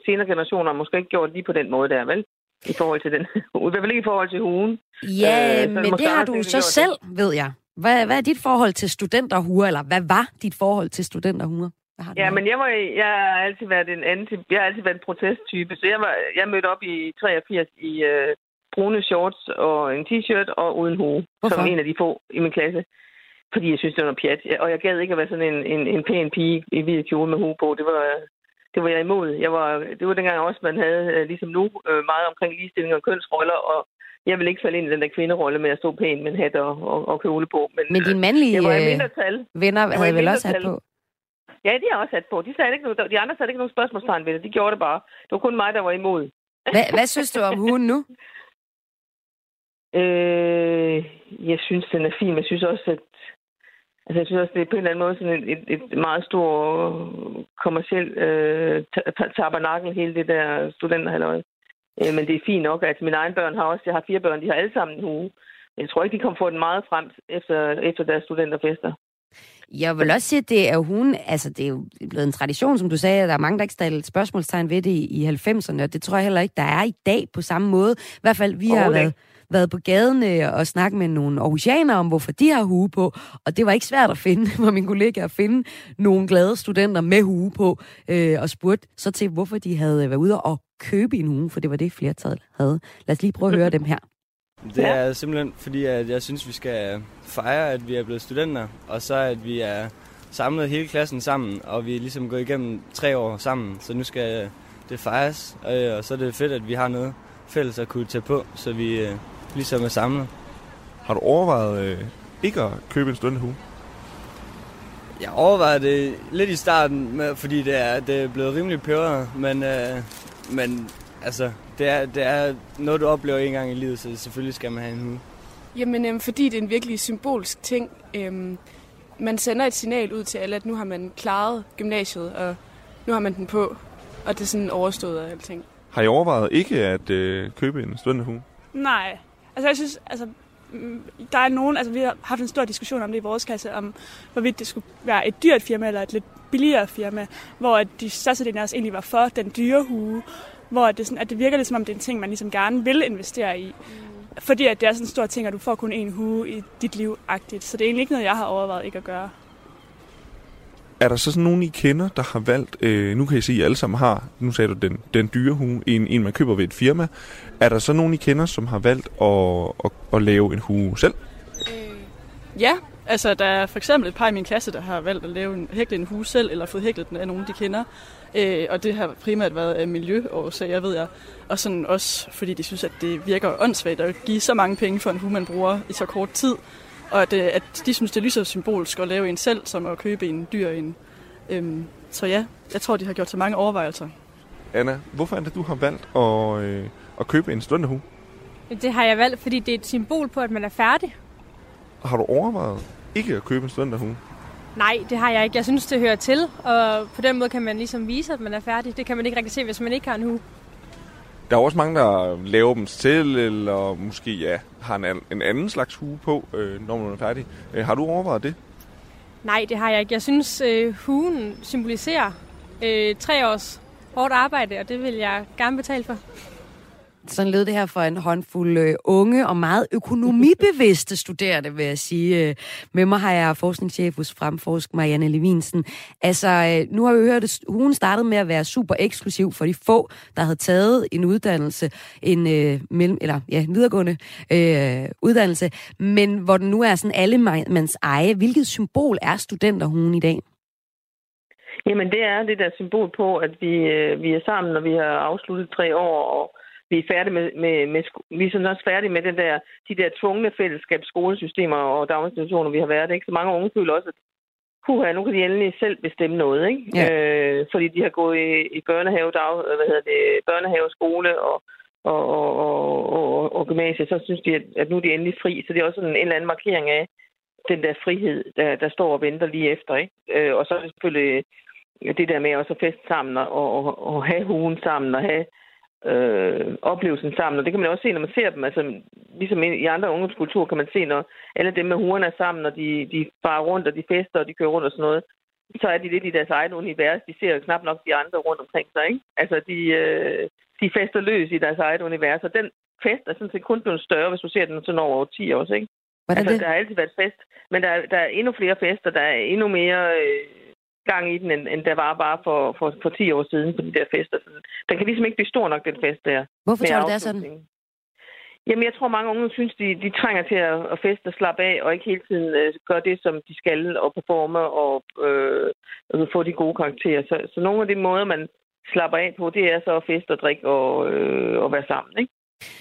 senere generationer måske ikke gjort lige på den måde der, vel? I forhold til den. [laughs] I hvert fald ikke i forhold til hugen. Ja, øh, men det har du så selv, det. ved jeg. Hvad, hvad er dit forhold til studenterhuer, eller hvad var dit forhold til studenterhuer? Ja, men jeg, var, jeg har altid været en anti, jeg har altid været en protesttype, så jeg, var, jeg mødte op i 83 i øh, brune shorts og en t-shirt og uden hue, Hvorfor? som en af de få i min klasse. fordi jeg synes, det var noget pjat. Og jeg gad ikke at være sådan en, en, en pæn pige i hvid kjole med hue på. Det var, det var jeg imod. Jeg var, det var dengang også, man havde, øh, ligesom nu, øh, meget omkring ligestilling og kønsroller, og jeg vil ikke falde ind i den der kvinderolle med at stå pæn med en hat og, og, og kjole på. Men, men dine mandlige venner havde vel også hat på? Ja, de har også hat på. De, sagde ikke noget, de andre satte ikke nogen spørgsmålstegn ved det. De gjorde det bare. Det var kun mig, der var imod. Hvad, hvad synes du om hunden nu? [laughs] Øh, jeg synes, den er fin, men jeg synes også, at Altså, jeg synes også, det er på en eller anden måde sådan et, et, et meget stort kommersielt øh, tabernakel, hele det der studenterhalløj. Øh, men det er fint nok, at mine egne børn har også, jeg har fire børn, de har alle sammen en hue. Jeg tror ikke, de kommer få den meget frem efter, efter deres studenterfester. Jeg vil også sige, at det er hun, altså det er jo blevet en tradition, som du sagde, at der er mange, der ikke stiller spørgsmålstegn ved det i 90'erne, og det tror jeg heller ikke, der er i dag på samme måde. I hvert fald, vi har været, været på gaden øh, og snakket med nogle aarhusianere om, hvorfor de har hue på, og det var ikke svært at finde [laughs] for min kollega at finde nogle glade studenter med hue på, øh, og spurgte så til, hvorfor de havde været ude og købe en hue, for det var det, flertallet havde. Lad os lige prøve at høre dem her. Det er simpelthen fordi, at jeg synes, vi skal fejre, at vi er blevet studenter, og så at vi er samlet hele klassen sammen, og vi er ligesom gået igennem tre år sammen, så nu skal det fejres, og så er det fedt, at vi har noget fælles at kunne tage på, så vi øh, ligesom er samlet. Har du overvejet øh, ikke at købe en studenterhue? Jeg overvejede det lidt i starten, med, fordi det er, det er blevet rimelig peberet, men, øh, men altså, det er, det er noget, du oplever en gang i livet, så selvfølgelig skal man have en hue. Jamen, øhm, fordi det er en virkelig symbolsk ting. Øhm, man sender et signal ud til alle, at nu har man klaret gymnasiet, og nu har man den på, og det er sådan overstået og alting. Har I overvejet ikke at øh, købe en studenterhue? Nej. Altså, jeg synes, altså, mm, der er nogen, altså vi har haft en stor diskussion om det i vores kasse, om hvorvidt det skulle være et dyrt firma eller et lidt billigere firma, hvor de største del af os egentlig var for den dyre hue, hvor det, sådan, at det virker lidt som om det er en ting, man ligesom gerne vil investere i. Mm. Fordi at det er sådan en stor ting, at du får kun en hue i dit liv-agtigt. Så det er egentlig ikke noget, jeg har overvejet ikke at gøre. Er der så sådan nogen, I kender, der har valgt, øh, nu kan I se, at I alle sammen har, nu sagde du den, den dyre hue, en, en man køber ved et firma. Er der så nogen, I kender, som har valgt at, at, at lave en hue selv? Øh, ja, altså der er for eksempel et par i min klasse, der har valgt at lave en, hækle en hue selv, eller fået hæklet den af nogen, de kender. Øh, og det har primært været af miljøårsager, ved jeg. Og sådan også, fordi de synes, at det virker åndssvagt at give så mange penge for en hue, man bruger i så kort tid. Og at, øh, at de synes, det er lige så symbolsk at lave en selv, som at købe en dyr en. Øhm, så ja, jeg tror, de har gjort så mange overvejelser. Anna, hvorfor er det, du har valgt at, øh, at købe en studenterhue? Det har jeg valgt, fordi det er et symbol på, at man er færdig. Har du overvejet ikke at købe en studenterhue? Nej, det har jeg ikke. Jeg synes, det hører til, og på den måde kan man ligesom vise, at man er færdig. Det kan man ikke rigtig se, hvis man ikke har en hue. Der er også mange, der laver dem til, eller måske ja, har en, en anden slags hue på, øh, når man er færdig. Øh, har du overvejet det? Nej, det har jeg ikke. Jeg synes, øh, huen symboliserer øh, tre års hårdt arbejde, og det vil jeg gerne betale for. Sådan lød det her for en håndfuld øh, unge og meget økonomibevidste [laughs] studerende, vil jeg sige. Øh, med mig har jeg forskningschef hos Fremforsk, Marianne Levinsen. Altså, øh, nu har vi hørt, at hun startede med at være super eksklusiv for de få, der havde taget en uddannelse, en, øh, mellem, eller, ja, en videregående øh, uddannelse, men hvor den nu er sådan alle mands eje. Hvilket symbol er studenterhuen i dag? Jamen, det er det der symbol på, at vi, øh, vi er sammen, når vi har afsluttet tre år, og vi er færdige med, med, med, vi er sådan også færdige med den der, de der tvungne fællesskabs skolesystemer og daginstitutioner, vi har været. Ikke? Så mange unge føler også, at puha, nu kan de endelig selv bestemme noget, ikke? Ja. Øh, fordi de har gået i, i børnehave, dag, hvad hedder det, børnehave, skole og, og, og, og, og, og gymnasiet, så synes de, at, at nu er de endelig fri. Så det er også sådan en eller anden markering af den der frihed, der, der står og venter lige efter, ikke? Øh, og så er det selvfølgelig det der med også at feste sammen og, og, og have hugen sammen og have øh, oplevelsen sammen. Og det kan man også se, når man ser dem. Altså, ligesom i andre ungdomskulturer kan man se, når alle dem med huerne er sammen, og de, de farer rundt, og de fester, og de kører rundt og sådan noget, så er de lidt i deres eget univers. De ser jo knap nok de andre rundt omkring sig, ikke? Altså, de, øh, de fester løs i deres eget univers, og den fest er sådan set kun blevet større, hvis du ser den sådan over 10 år, ikke? Hvordan altså, det? der har altid været fest, men der, der er endnu flere fester, der er endnu mere... Øh, gang i den, end, end der var bare for, for, for 10 år siden på de der fester. Så den kan ligesom ikke blive stor nok, den fest der. Hvorfor tror du, det er sådan? Jamen, jeg tror, mange unge synes, de, de trænger til at, at feste og slappe af, og ikke hele tiden øh, gøre det, som de skal, og performe og øh, altså få de gode karakterer. Så, så nogle af de måder, man slapper af på, det er så at feste og drikke og, øh, og være sammen, ikke?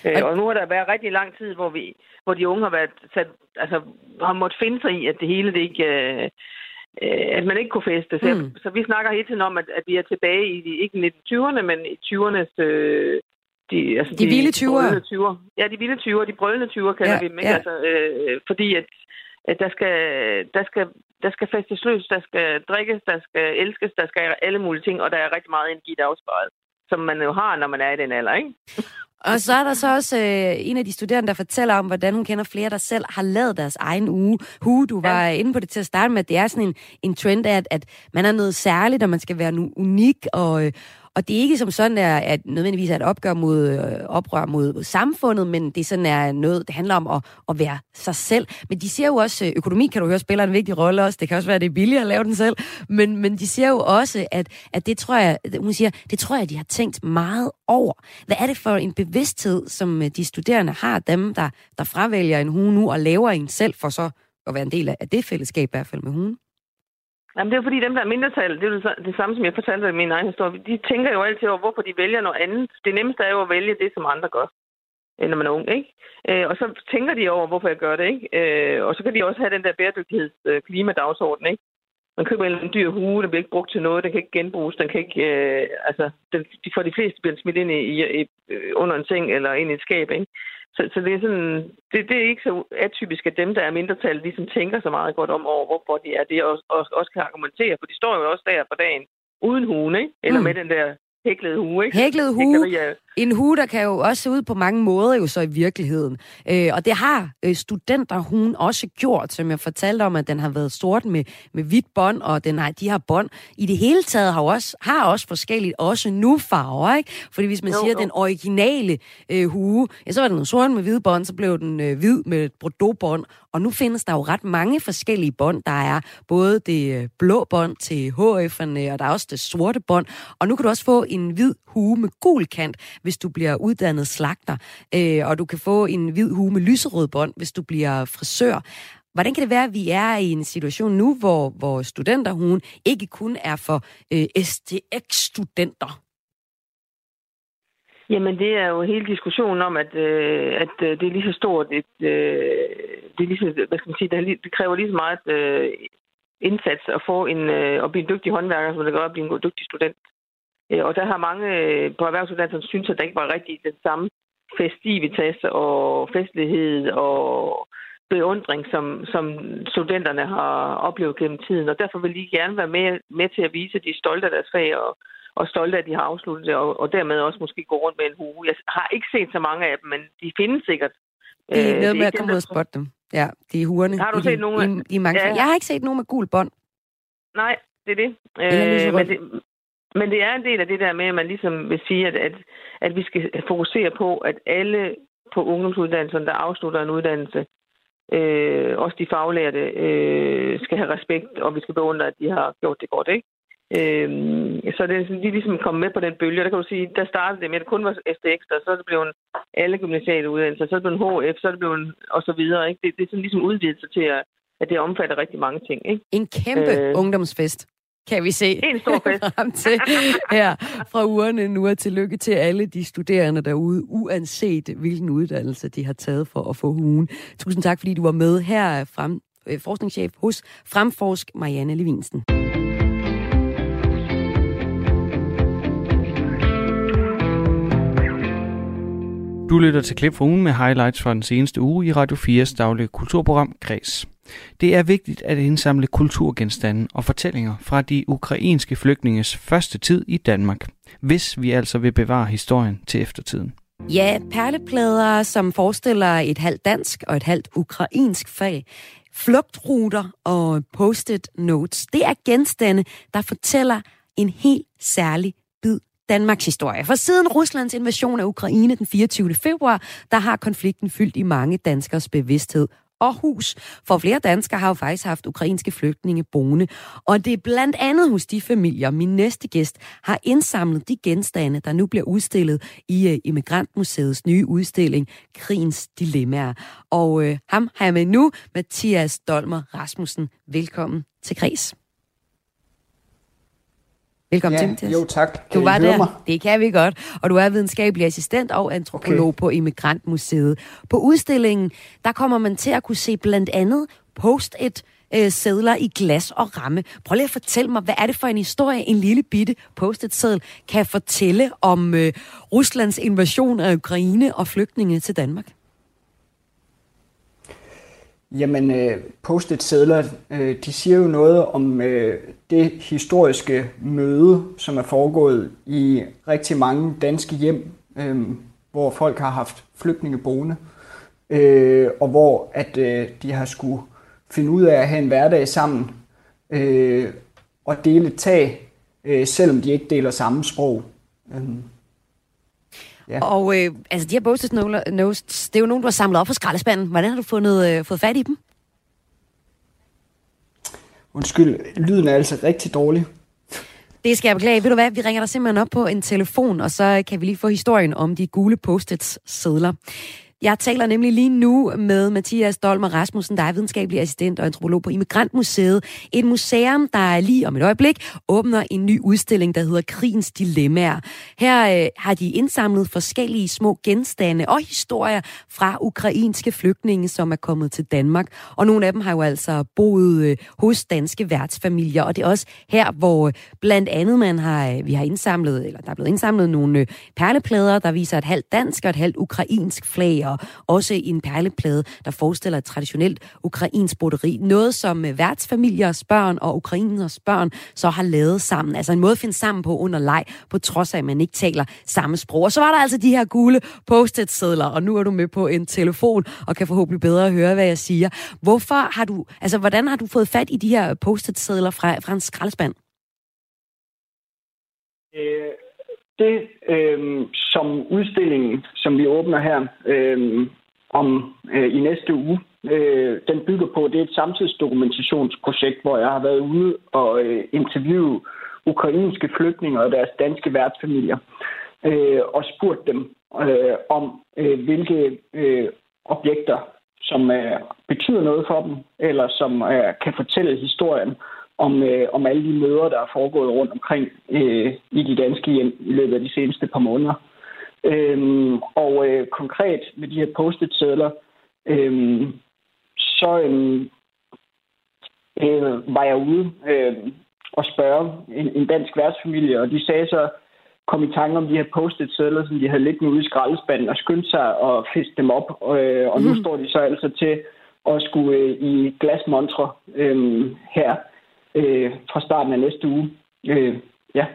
Øh, og nu har der været rigtig lang tid, hvor, vi, hvor de unge har været sat, altså, har måttet finde sig i, at det hele det ikke... Øh, øh at man ikke kunne feste. Så, mm. så vi snakker hele tiden om, at, at vi er tilbage i, ikke 1920'erne, men i 20'ernes øh, de, altså de, de vilde 20'er? 20'er. Ja, de vilde 20'er, de brølende 20'er kalder ja, vi dem, ikke? Ja. Altså, øh, fordi at, at der, skal, der, skal, der skal festes løs, der skal drikkes, der skal elskes, der skal alle mulige ting, og der er rigtig meget energi, der afsparet, som man jo har, når man er i den alder, ikke? Og så er der så også øh, en af de studerende, der fortæller om, hvordan hun kender flere, der selv har lavet deres egen uge. Hue, du var ja. inde på det til at starte med, at det er sådan en, en trend af, at, at man er noget særligt, og man skal være unik, og, og det er ikke som sådan, er, at nødvendigvis er et opgør mod, øh, oprør mod samfundet, men det sådan er noget, det handler om at, at være sig selv. Men de ser jo også, øh, økonomi kan du høre spiller en vigtig rolle også. Det kan også være, at det er billigere at lave den selv. Men, men de ser jo også, at, at det tror jeg, hun siger, det tror jeg, de har tænkt meget over. Hvad er det for en bevidsthed, som øh, de studerende har, dem der, der fravælger en hue nu og laver en selv for så at være en del af det fællesskab i hvert fald med hun? Jamen, det er fordi dem, der er mindretal, det er det samme, som jeg fortalte i min egen historie, de tænker jo altid over, hvorfor de vælger noget andet. Det nemmeste er jo at vælge det, som andre gør, når man er ung, ikke? Øh, og så tænker de over, hvorfor jeg gør det, ikke? Øh, og så kan de også have den der bæredygtigheds øh, klimadagsorden, ikke? Man køber en dyr hue, der bliver ikke brugt til noget, den kan ikke genbruges, den kan ikke, øh, altså, den, for de fleste bliver den smidt ind i, i, i, øh, under en seng eller ind i et skab, ikke? Så, så det, er sådan, det, det er ikke så atypisk, at dem, der er mindretal, ligesom tænker så meget godt om over, hvorfor de er det, og også, også kan argumentere, for de står jo også der på dagen uden huen, ikke? Eller mm. med den der hæklet hue, ikke? Hæklet hue. En hue, der kan jo også se ud på mange måder jo så i virkeligheden. Øh, og det har øh, studenterhuen også gjort, som jeg fortalte om, at den har været sort med, med hvidt bånd, og den har, de har bånd i det hele taget har også, har også forskelligt, også nu farver, ikke? Fordi hvis man jo, siger, jo. den originale øh, hue, ja, så var den sort med hvid bånd, så blev den øh, hvid med et bordeaux-bånd, og nu findes der jo ret mange forskellige bånd. Der er både det øh, blå bånd til HF'erne, og der er også det sorte bånd. Og nu kan du også få en hvid hue med gul kant, hvis du bliver uddannet slagter. Øh, og du kan få en hvid hue med lyserød bånd, hvis du bliver frisør. Hvordan kan det være, at vi er i en situation nu, hvor, hvor studenterhuen ikke kun er for øh, STX-studenter? Jamen, det er jo hele diskussionen om, at, øh, at øh, det er lige så stort et... Øh, det, er lige så, hvad skal man sige, det, det kræver lige så meget øh, indsats at få en, øh, at blive en dygtig håndværker, som det gør at blive en god, dygtig student. Øh, og der har mange øh, på erhvervsuddannelsen synes, at der ikke var rigtig den samme festivitas og festlighed og beundring, som, som studenterne har oplevet gennem tiden. Og derfor vil de gerne være med, med til at vise, at de er stolte af deres fag og, og stolte af, at de har afsluttet det, og, og dermed også måske gå rundt med en hue. Jeg har ikke set så mange af dem, men de findes sikkert. Det er øh, noget med at komme ud og spotte dem. Ja, de er huerne. Har du set nogle? I, i mange ja. Jeg har ikke set nogen med gul bånd. Nej, det er det. Øh, men det. Men det er en del af det der med, at man ligesom vil sige, at, at, at vi skal fokusere på, at alle på ungdomsuddannelserne, der afslutter en uddannelse, øh, også de faglærte, øh, skal have respekt, og vi skal beundre, at de har gjort det godt, ikke? Øh, så det er sådan, de ligesom kommet med på den bølge. Der kan du sige, der startede det med, at det kun var STX, og så er det blevet alle gymnasiale uddannelser, så er det blevet HF, så er det blevet og så videre. Ikke? Det, det er sådan ligesom udvidet sig til, at, at det omfatter rigtig mange ting. Ikke? En kæmpe øh, ungdomsfest kan vi se en stor fest. [laughs] frem til her fra ugerne nu. Og tillykke til alle de studerende derude, uanset hvilken uddannelse de har taget for at få hugen. Tusind tak, fordi du var med her, frem, øh, forskningschef hos Fremforsk, Marianne Levinsen. Du lytter til klip fra ugen med highlights fra den seneste uge i Radio 4's daglige kulturprogram Græs. Det er vigtigt at indsamle kulturgenstande og fortællinger fra de ukrainske flygtninges første tid i Danmark, hvis vi altså vil bevare historien til eftertiden. Ja, perleplader, som forestiller et halvt dansk og et halvt ukrainsk fag, flugtruter og post-it notes, det er genstande, der fortæller en helt særlig bid Danmarks historie. For siden Ruslands invasion af Ukraine den 24. februar, der har konflikten fyldt i mange danskers bevidsthed og hus. For flere danskere har jo faktisk haft ukrainske flygtninge boende. Og det er blandt andet hos de familier, min næste gæst har indsamlet de genstande, der nu bliver udstillet i øh, Immigrantmuseets nye udstilling, Krigens Dilemmaer. Og øh, ham har jeg med nu, Mathias Dolmer Rasmussen. Velkommen til Kres. Velkommen ja, til, Mathias. Jo, tak. Kan du var der. Mig? Det kan vi godt. Og du er videnskabelig assistent og antropolog okay. på Immigrantmuseet. På udstillingen, der kommer man til at kunne se blandt andet post-it øh, sædler i glas og ramme. Prøv lige at fortælle mig, hvad er det for en historie, en lille bitte post-it-sædel kan fortælle om øh, Ruslands invasion af Ukraine og flygtninge til Danmark? Jamen, øh, post-it-sædler, øh, de siger jo noget om øh, det historiske møde, som er foregået i rigtig mange danske hjem, øh, hvor folk har haft flygtninge boende, øh, og hvor at øh, de har skulle finde ud af at have en hverdag sammen øh, og dele et tag, øh, selvom de ikke deler samme sprog. Øh. Ja. Og øh, altså, de her post notes, det er jo nogen, du har samlet op fra skraldespanden. Hvordan har du fundet, øh, fået fat i dem? Undskyld, lyden er altså rigtig dårlig. Det skal jeg beklage. Ved du hvad, vi ringer dig simpelthen op på en telefon, og så kan vi lige få historien om de gule post-its sædler. Jeg taler nemlig lige nu med Mathias Dolmer Rasmussen, der er videnskabelig assistent og antropolog på Immigrantmuseet. Et museum, der lige om et øjeblik åbner en ny udstilling, der hedder Krigens Dilemmaer. Her øh, har de indsamlet forskellige små genstande og historier fra ukrainske flygtninge, som er kommet til Danmark. Og nogle af dem har jo altså boet øh, hos danske værtsfamilier. Og det er også her, hvor øh, blandt andet man har, øh, vi har indsamlet, eller der er blevet indsamlet nogle øh, perleplader, der viser et halvt dansk og et halvt ukrainsk flag og også en perleplade, der forestiller et traditionelt ukrainsk broderi. Noget, som øh, værtsfamiliers børn og ukrainers børn så har lavet sammen. Altså en måde at finde sammen på under leg, på trods af, at man ikke taler samme sprog. Og så var der altså de her gule post-it-sædler, og nu er du med på en telefon og kan forhåbentlig bedre høre, hvad jeg siger. Hvorfor har du, altså hvordan har du fået fat i de her post-it-sædler fra, fra en skraldespand? Øh, det, øh, som udstillingen, som vi åbner her øh, om øh, i næste uge, øh, den bygger på, det er et samtidsdokumentationsprojekt, hvor jeg har været ude og øh, interviewe ukrainske flygtninge og deres danske værtsfamilier, øh, og spurgt dem øh, om, øh, hvilke øh, objekter, som øh, betyder noget for dem, eller som øh, kan fortælle historien om, øh, om alle de møder, der er foregået rundt omkring øh, i de danske hjem i løbet af de seneste par måneder. Øhm, og øh, konkret med de her post-it-sædler, øh, så øh, øh, var jeg ude øh, og spørge en, en dansk værtsfamilie, og de sagde så, kom i tanke om de her post-it-sædler, som de havde liggende ude i skraldespanden, og skyndte sig at fiske dem op. Øh, og nu mm. står de så altså til at skulle øh, i glasmontre øh, her øh, fra starten af næste uge. Øh, ja.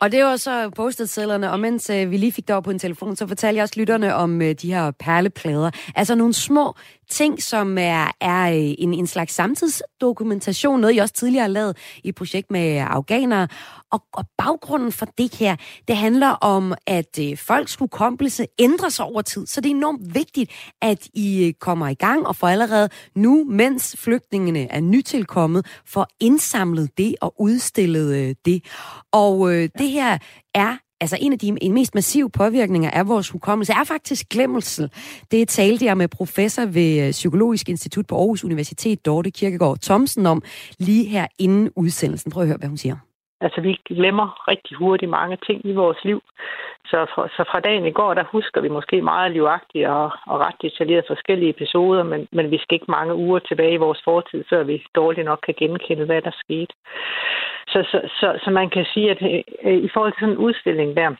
Og det var så postet og mens øh, vi lige fik det op på en telefon, så fortalte jeg også lytterne om øh, de her perleplader. Altså nogle små ting, som er, er øh, en, en slags samtidsdokumentation, noget jeg også tidligere har lavet i et projekt med afghanere. Og, og baggrunden for det her, det handler om, at øh, folks hukommelse ændrer sig over tid. Så det er enormt vigtigt, at I øh, kommer i gang og får allerede nu, mens flygtningene er nytilkommet, får indsamlet det og udstillet øh, det. Og øh, det her er altså en af de en mest massive påvirkninger af vores hukommelse, er faktisk glemmelse. Det talte jeg med professor ved øh, Psykologisk Institut på Aarhus Universitet, Dorte Kirkegaard Thomsen, om lige her inden udsendelsen. Prøv at høre, hvad hun siger. Altså, vi glemmer rigtig hurtigt mange ting i vores liv. Så fra, så fra dagen i går, der husker vi måske meget livagtigt og, og ret detaljeret forskellige episoder, men, men vi skal ikke mange uger tilbage i vores fortid, før vi dårligt nok kan genkende, hvad der skete. Så, så, så, så man kan sige, at øh, i forhold til sådan en udstilling der,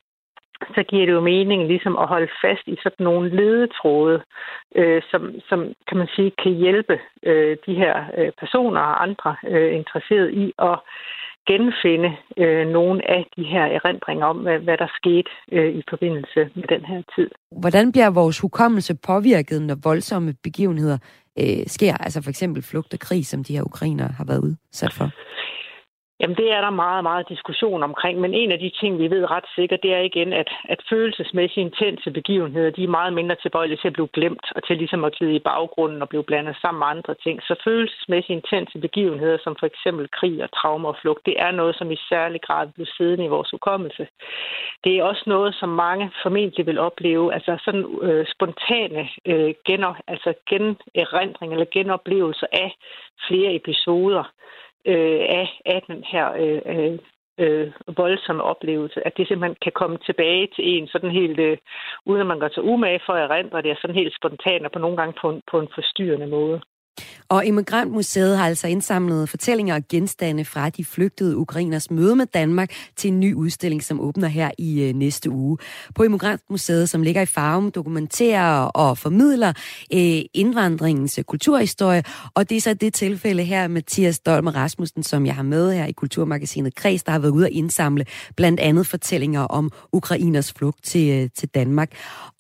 så giver det jo mening ligesom at holde fast i sådan nogle ledetråde, øh, som, som kan man sige kan hjælpe øh, de her øh, personer og andre øh, interesserede i at genfinde øh, nogle af de her erindringer om, hvad, hvad der skete øh, i forbindelse med den her tid. Hvordan bliver vores hukommelse påvirket, når voldsomme begivenheder øh, sker? Altså for eksempel flugt og krig, som de her ukrainer har været udsat for? Jamen, det er der meget, meget diskussion omkring, men en af de ting, vi ved ret sikkert, det er igen, at, at følelsesmæssigt intense begivenheder, de er meget mindre tilbøjelige til at blive glemt, og til ligesom at glide i baggrunden og blive blandet sammen med andre ting. Så følelsesmæssigt intense begivenheder, som for eksempel krig og traumer og flugt, det er noget, som i særlig grad bliver siddende i vores hukommelse. Det er også noget, som mange formentlig vil opleve, altså sådan øh, spontane øh, gener, altså generindring eller genoplevelser af flere episoder øh, af, af den her øh, øh, øh, voldsomme oplevelse. At det simpelthen kan komme tilbage til en sådan helt, øh, uden at man går til umage for at erindre det, er sådan helt spontant og på nogle gange på en, på en forstyrrende måde. Og Immigrantmuseet har altså indsamlet fortællinger og genstande fra de flygtede ukrainers møde med Danmark til en ny udstilling, som åbner her i øh, næste uge. På Immigrantmuseet, som ligger i Farum, dokumenterer og formidler øh, indvandringens øh, kulturhistorie. Og det er så det tilfælde her, Mathias Dolmer Rasmussen, som jeg har med her i Kulturmagasinet Kreds, der har været ude at indsamle blandt andet fortællinger om ukrainers flugt til, øh, til Danmark.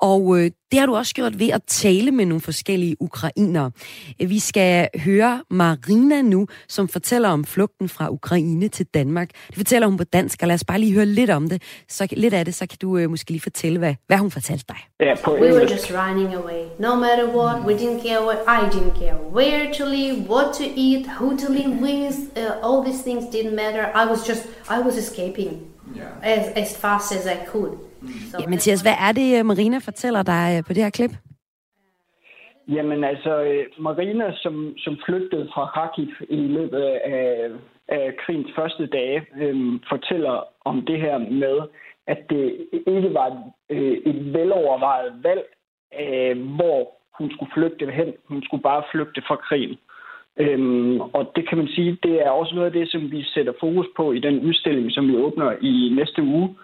Og øh, det har du også gjort ved at tale med nogle forskellige ukrainere. Vi skal høre Marina nu, som fortæller om flugten fra Ukraine til Danmark. Det fortæller hun på dansk, og lad os bare lige høre lidt om det. Så lidt af det, så kan du øh, måske lige fortælle, hvad, hvad hun fortalte dig. Yeah, we were just running away. No matter what, we didn't care what I didn't care. Where to live, what to eat, who to live with, uh, all these things didn't matter. I was just, I was escaping yeah. as, as fast as I could. Så, ja, Mathias, hvad er det, øh, Marina fortæller dig øh, på det her klip? Jamen altså, øh, Marina, som, som flygtede fra Kharkiv i løbet af, af krigens første dage, øh, fortæller om det her med, at det ikke var et, øh, et velovervejet valg, øh, hvor hun skulle flygte hen. Hun skulle bare flygte fra krigen. Øhm, og det kan man sige, det er også noget af det, som vi sætter fokus på i den udstilling, som vi åbner i næste uge,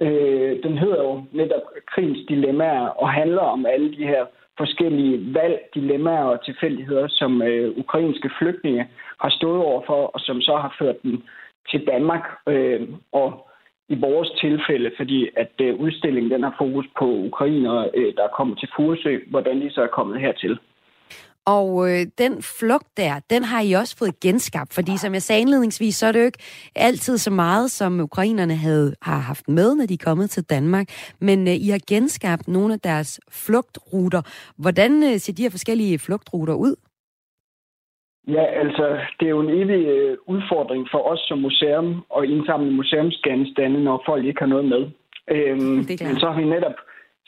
Øh, den hedder jo netop krigens dilemmaer og handler om alle de her forskellige valg, dilemmaer og tilfældigheder, som øh, ukrainske flygtninge har stået overfor, og som så har ført dem til Danmark. Øh, og i vores tilfælde, fordi at øh, udstillingen den har fokus på ukrainere, øh, der er kommet til Furesø, hvordan de så er kommet hertil. Og øh, den flugt der, den har I også fået genskabt, fordi som jeg sagde indledningsvis, så er det jo ikke altid så meget, som ukrainerne havde, har haft med, når de er kommet til Danmark. Men øh, I har genskabt nogle af deres flugtruter. Hvordan øh, ser de her forskellige flugtruter ud? Ja, altså, det er jo en evig øh, udfordring for os som museum at indsamle museumsgenstande, når folk ikke har noget med. Øhm, [laughs] men så har vi netop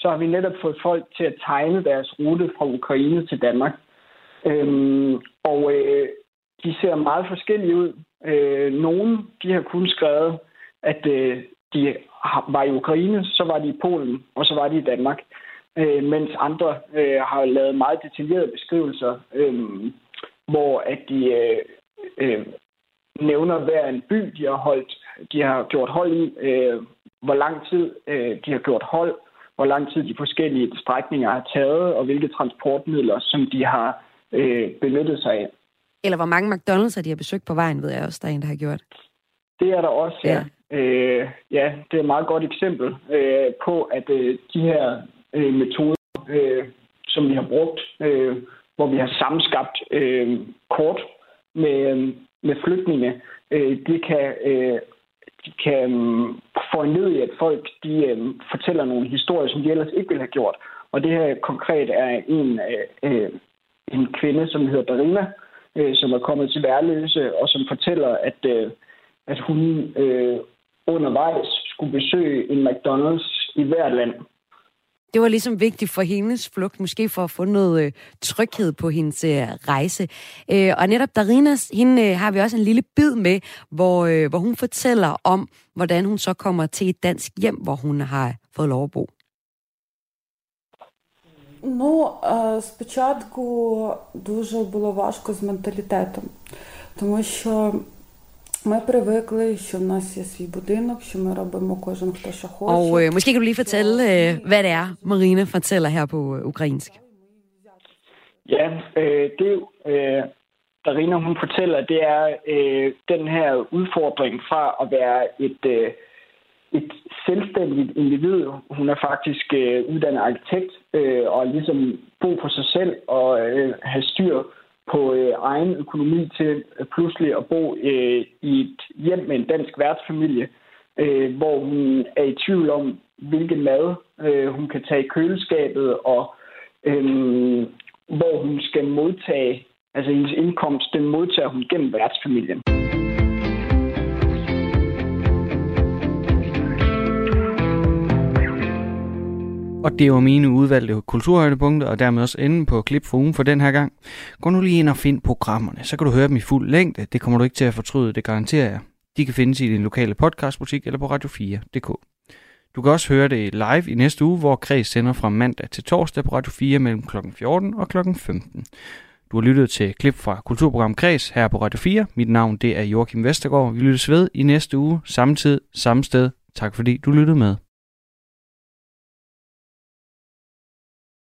så har vi netop fået folk til at tegne deres rute fra Ukraine til Danmark. Øhm, og øh, de ser meget forskellige ud. Øh, nogle de har kun skrevet, at øh, de var i Ukraine, så var de i Polen, og så var de i Danmark. Øh, mens andre øh, har lavet meget detaljerede beskrivelser, øh, hvor at de øh, øh, nævner hver en by, de har holdt, de har gjort hold i, øh, hvor lang tid øh, de har gjort hold, hvor lang tid de forskellige strækninger har taget, og hvilke transportmidler, som de har øh, benyttet sig af. Eller hvor mange McDonald's de har besøgt på vejen, ved jeg også, der er en, der har gjort. Det er der også, ja. Ja, øh, ja det er et meget godt eksempel øh, på, at øh, de her øh, metoder, øh, som vi har brugt, øh, hvor vi har sammenskabt øh, kort med, øh, med flygtninge, øh, det kan, øh, de kan øh, i, at folk de, øh, fortæller nogle historier, som de ellers ikke ville have gjort. Og det her konkret er en øh, en kvinde, som hedder Darina, øh, som er kommet til Værløse, og som fortæller, at, øh, at hun øh, undervejs skulle besøge en McDonald's i hvert land. Det var ligesom vigtigt for hendes flugt, måske for at få noget øh, tryghed på hendes øh, rejse. Øh, og netop Darinas, hende øh, har vi også en lille bid med, hvor, øh, hvor hun fortæller om, hvordan hun så kommer til et dansk hjem, hvor hun har fået lov at bo. Ну, спочатку дуже було важко з менталітетом, тому що ми привикли, що в нас є свій будинок, що ми робимо кожен хто що хоче. Og øh, måske kan du lige fortælle, øh, hvad det er, Marina fortæller her på ukrainsk. Ja, øh, det øh, Darina hun fortæller, det er øh, den her udfordring fra at være et øh, et selvstændigt individ. Hun er faktisk øh, uddannet arkitekt øh, og ligesom bo på sig selv og øh, have styr på øh, egen økonomi til øh, pludselig at bo øh, i et hjem med en dansk værtsfamilie, øh, hvor hun er i tvivl om, hvilken mad øh, hun kan tage i køleskabet, og øh, hvor hun skal modtage, altså hendes indkomst, den modtager hun gennem værtsfamilien. Og det var mine udvalgte kulturhøjdepunkter, og dermed også enden på klip for ugen for den her gang. Gå nu lige ind og find programmerne, så kan du høre dem i fuld længde. Det kommer du ikke til at fortryde, det garanterer jeg. De kan findes i din lokale podcastbutik eller på radio4.dk. Du kan også høre det live i næste uge, hvor Kreds sender fra mandag til torsdag på Radio 4 mellem kl. 14 og kl. 15. Du har lyttet til klip fra Kulturprogram Kreds her på Radio 4. Mit navn det er Joachim Vestergaard. Vi lyttes ved i næste uge, samme tid, samme sted. Tak fordi du lyttede med.